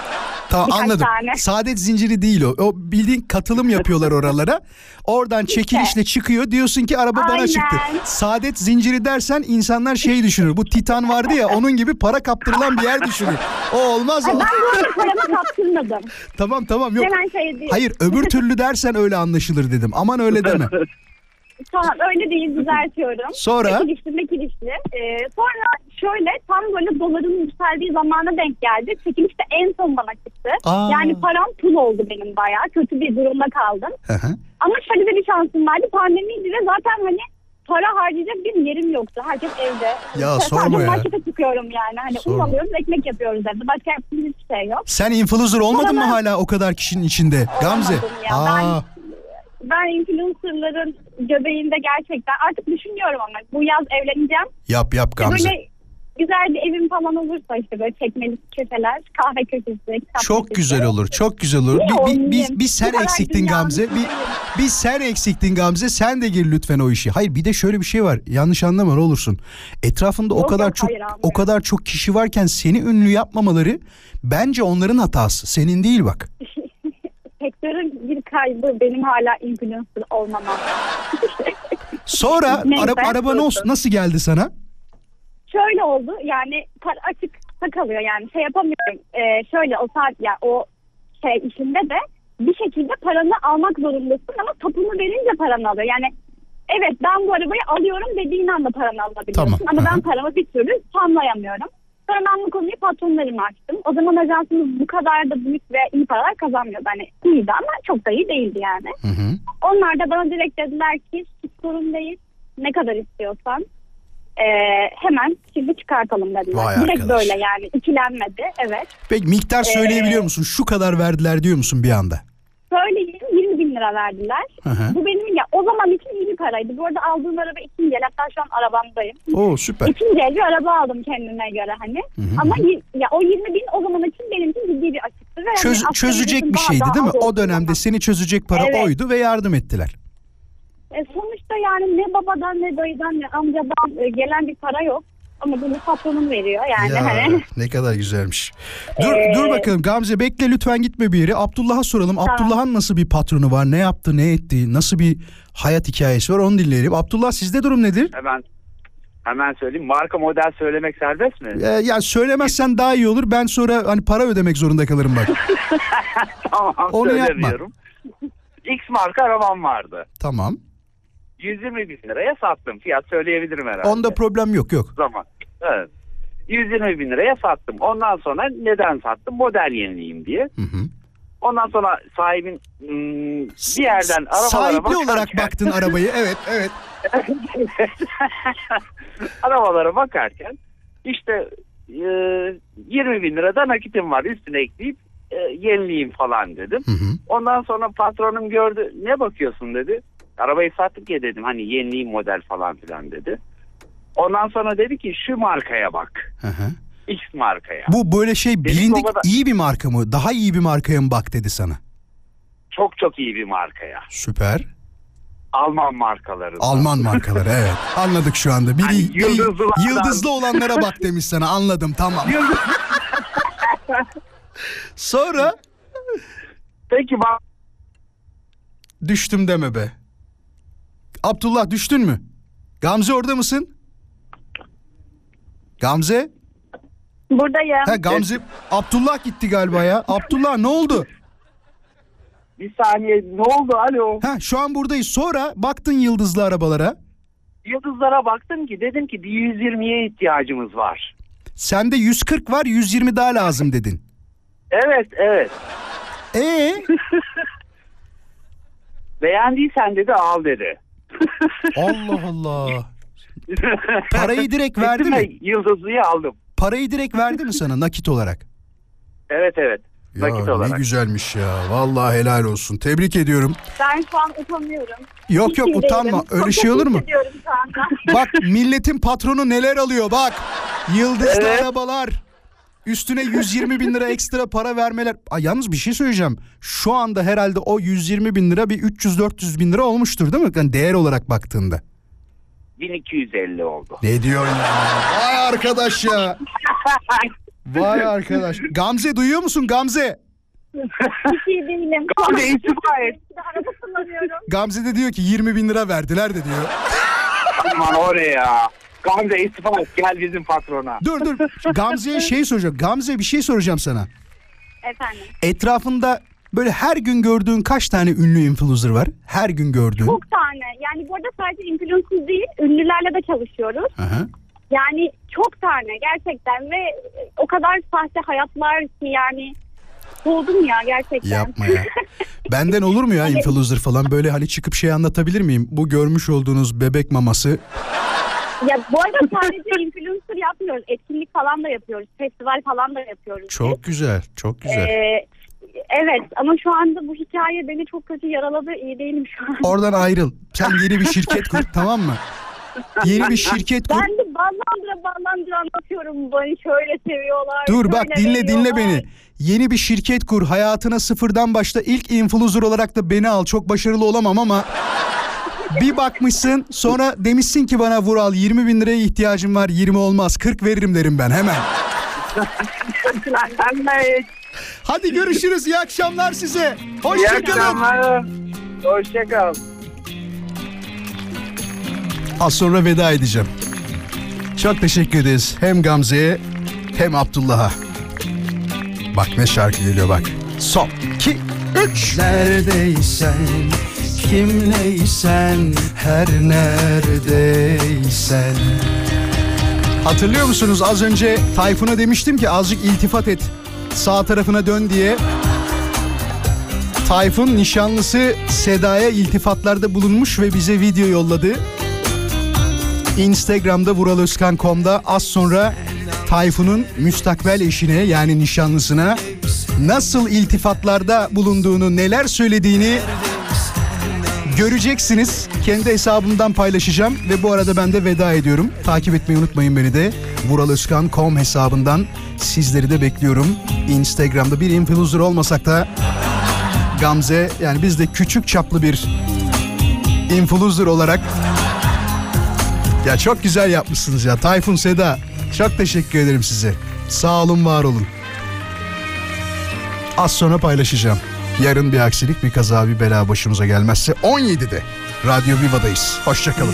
Tamam Birkaç anladım. tane. Saadet zinciri değil o. O bildiğin katılım yapıyorlar oralara. Oradan çekilişle çıkıyor. Diyorsun ki araba bana Aynen. çıktı. Saadet zinciri dersen insanlar şey düşünür. Bu Titan vardı ya onun gibi para kaptırılan bir yer düşünür. O olmaz o. ben bu paramı kaptırmadım. tamam tamam yok. Hemen şey değil. Hayır öbür türlü dersen öyle anlaşılır dedim. Aman öyle deme. [laughs] Tamam öyle değil düzeltiyorum. Sonra? Mekilişli mekilişli. Ee, sonra şöyle tam böyle doların yükseldiği zamana denk geldi. Çekiliş de en son bana çıktı. Aa. Yani param pul oldu benim bayağı. Kötü bir durumda kaldım. Hı hı. Ama şöyle de bir şansım vardı. Pandemiydi ve zaten hani para harcayacak bir yerim yoktu. Herkes evde. Ya Sadece sorma ya. markete çıkıyorum yani. Hani un Sorma. alıyoruz ekmek yapıyoruz evde. Başka yaptığımız hiçbir şey yok. Sen influencer olmadın mı hala o kadar kişinin içinde? Gamze. Olmadım ya, Aa, Ben influencerların göbeğinde gerçekten artık düşünüyorum ama bu yaz evleneceğim. yap yap Gamze. Böyle güzel bir evim falan olursa işte böyle çekmeli köşeler, kahve köşesi, Çok köşesi. güzel olur, çok güzel olur. Bir, bir, bir, bir sen Bu eksiktin Gamze. Bir, bir sen eksiktin Gamze. Sen de gir lütfen o işi. Hayır bir de şöyle bir şey var. Yanlış anlama ne olursun. Etrafında o Yok, kadar yok, çok hayır, o kadar çok kişi varken seni ünlü yapmamaları bence onların hatası. Senin değil bak. [laughs] Sektörün bir kaybı benim hala influencer olmamam. Sonra [laughs] Neyse, ara, araba nasıl, nasıl geldi sana? Şöyle oldu yani açık kalıyor yani şey yapamıyorum. Ee, şöyle o saat ya o şey işinde de bir şekilde paranı almak zorundasın ama topunu verince paranı alıyor. Yani evet ben bu arabayı alıyorum dediğin anda paranı alabiliyorsun Tamam, ama aha. ben paramı bir türlü tamlayamıyorum. Sonra ben bu konuyu patronlarıma açtım. O zaman ajansımız bu kadar da büyük ve iyi paralar kazanmıyordu. Hani iyiydi ama çok da iyi değildi yani. Onlar da bana direkt dediler ki hiç sorun değil. Ne kadar istiyorsan ee, hemen şimdi çıkartalım dediler. Vay direkt arkadaş. böyle yani ikilenmedi. Evet. Peki miktar Ee, söyleyebiliyor musun? Şu kadar verdiler diyor musun bir anda? Söyleyeyim 20 bin lira verdiler. Hı hı. Bu benim ya o zaman için iyi bir paraydı. Bu arada aldığım araba ikinci el. Hatta şu an arabamdayım. Oo süper. İkinci el bir araba aldım kendime göre hani. Ama y- ya o 20 bin o zaman için benim için ciddi bir açıktı. Ve hani Çöz- aslında çözecek bir şeydi daha değil mi? O dönemde zaman. seni çözecek para Evet. oydu ve yardım ettiler. E, sonuçta yani ne babadan ne dayıdan ne amcadan e, gelen bir para yok. Ama bunu patronum veriyor yani Ya, hani. ne kadar güzelmiş. Dur Ee, dur bakalım Gamze bekle lütfen gitme bir yere. Abdullah'a soralım. Tamam. Abdullah'ın nasıl bir patronu var? Ne yaptı, ne etti? Nasıl bir hayat hikayesi var? Onu dinleyelim. Abdullah sizde durum nedir? Hemen hemen söyleyeyim. Marka model söylemek serbest mi? Ee, ya söylemezsen daha iyi olur. Ben sonra hani para ödemek zorunda kalırım bak. tamam [laughs] Onu yapma. söylemiyorum. X marka arabam vardı. tamam. 120 bin liraya sattım. Fiyat söyleyebilirim herhalde. Onda problem yok yok. zaman. Evet. 120 bin liraya sattım. Ondan sonra neden sattım? Model yenileyim diye. Ondan sonra sahibin hmm, bir yerden arabalara Sahipli bakarken- olarak baktın arabayı. Evet evet. [laughs] arabalara bakarken işte e, 20 bin lirada nakitim var üstüne ekleyip e, yenileyim falan dedim. Ondan sonra patronum gördü ne bakıyorsun dedi. Arabayı sattık ya dedim hani yenileyim model falan filan dedi. Ondan sonra dedi ki şu markaya bak. X markaya. Bu böyle şey bilindik baba da- iyi bir marka mı? Daha iyi bir markaya mı bak dedi sana? Çok çok iyi bir markaya. Süper. Alman markaları. Alman markaları evet. Anladık şu anda. Biri, Hani yıldızlılardan- yıldızlı olanlara bak demiş sana. Anladım tamam. Sonra? Peki bak. Düştüm deme be. Abdullah düştün mü? Gamze orada mısın? Gamze? Buradayım. Ha Gamze Abdullah gitti galiba ya. Abdullah ne oldu? Bir saniye ne oldu alo? Ha şu an buradayız. Sonra baktın yıldızlı arabalara. Yıldızlara baktım ki dedim ki bir 120'ye ihtiyacımız var. Sende 140 var 120 daha lazım dedin. Evet evet. Ee? [laughs] Beğendiysen dedi al dedi. Allah Allah. [laughs] Parayı direkt verdi Gittim mi? ve Yıldızlıyı aldım. Parayı direkt verdi mi sana nakit olarak? Evet evet. Ya Nakit ne olarak. güzelmiş ya. Vallahi helal olsun. Tebrik ediyorum. Ben şu an utanıyorum. Yok, yok, utanma. Öyle Çok şey olur mu? hissediyorum şu anda. Bak milletin patronu neler alıyor bak. Yıldızlı Evet. arabalar. Üstüne 120 bin lira ekstra para vermeler. Ay, yalnız bir şey söyleyeceğim. Şu anda herhalde o 120 bin lira bir 300-400 bin lira olmuştur değil mi? Yani değer olarak baktığında. 1250 oldu. Ne diyorsun ya? Vay arkadaş ya. Vay arkadaş. Gamze duyuyor musun Gamze? Hiç iyi değilim. Gamze istifa et. Araba kullanıyorum. Gamze de diyor ki 20 bin lira verdiler de diyor. Aman oraya. Gamze istifa et gel bizim patrona. Dur dur. Gamze'ye [laughs] şey soracağım. Gamze bir şey soracağım sana. Efendim. Etrafında böyle her gün gördüğün kaç tane ünlü influencer var? Her gün gördüğün. Çok tane. Yani bu arada sadece influencer değil, ünlülerle de çalışıyoruz. Aha. Yani çok tane gerçekten ve o kadar sahte hayatlar ki yani soğudum ya gerçekten. Yapma ya. Benden olur mu ya [laughs] influencer falan böyle hani çıkıp şey anlatabilir miyim? Bu görmüş olduğunuz bebek maması ya bu arada sadece influencer yapmıyoruz. Etkinlik falan da yapıyoruz. Festival falan da yapıyoruz. çok güzel, çok güzel. Ee, evet ama şu anda bu hikaye beni çok kötü yaraladı. İyi değilim şu an. Oradan ayrıl. Sen yeni bir şirket kur [laughs] tamam mı? Yeni bir şirket kur. Ben de ballandıra ballandıra anlatıyorum. Beni şöyle seviyorlar. Dur bak dinle dinle beni. Yeni bir şirket kur. Hayatına sıfırdan başla. İlk influencer olarak da beni al. Çok başarılı olamam ama bir bakmışsın sonra demişsin ki bana Vural 20 bin liraya ihtiyacım var 20 olmaz 40 veririm derim ben hemen. [laughs] Hadi görüşürüz iyi akşamlar size. Hoşçakalın. Hoşçakal. Az sonra veda edeceğim. Çok teşekkür ederiz hem Gamze'ye hem Abdullah'a. Bak ne şarkı geliyor bak. Son 2 3 Neredeysen kimleysen her neredeysen Hatırlıyor musunuz az önce Tayfun'a demiştim ki azıcık iltifat et. Sağ tarafına dön diye. Tayfun nişanlısı Seda'ya iltifatlarda bulunmuş ve bize video yolladı. Instagram'da vuraloskan.com'da az sonra Tayfun'un müstakbel eşine yani nişanlısına nasıl iltifatlarda bulunduğunu, neler söylediğini göreceksiniz. Kendi hesabımdan paylaşacağım ve bu arada ben de veda ediyorum. Takip etmeyi unutmayın beni de. vuraloskan.com hesabından sizleri de bekliyorum. Instagram'da bir influencer olmasak da Gamze yani biz de küçük çaplı bir influencer olarak ya çok güzel yapmışsınız ya. Tayfun Seda çok teşekkür ederim size. Sağ olun var olun. Az sonra paylaşacağım. Yarın bir aksilik bir kaza bir bela başımıza gelmezse 17'de Radyo Viva'dayız. Hoşçakalın.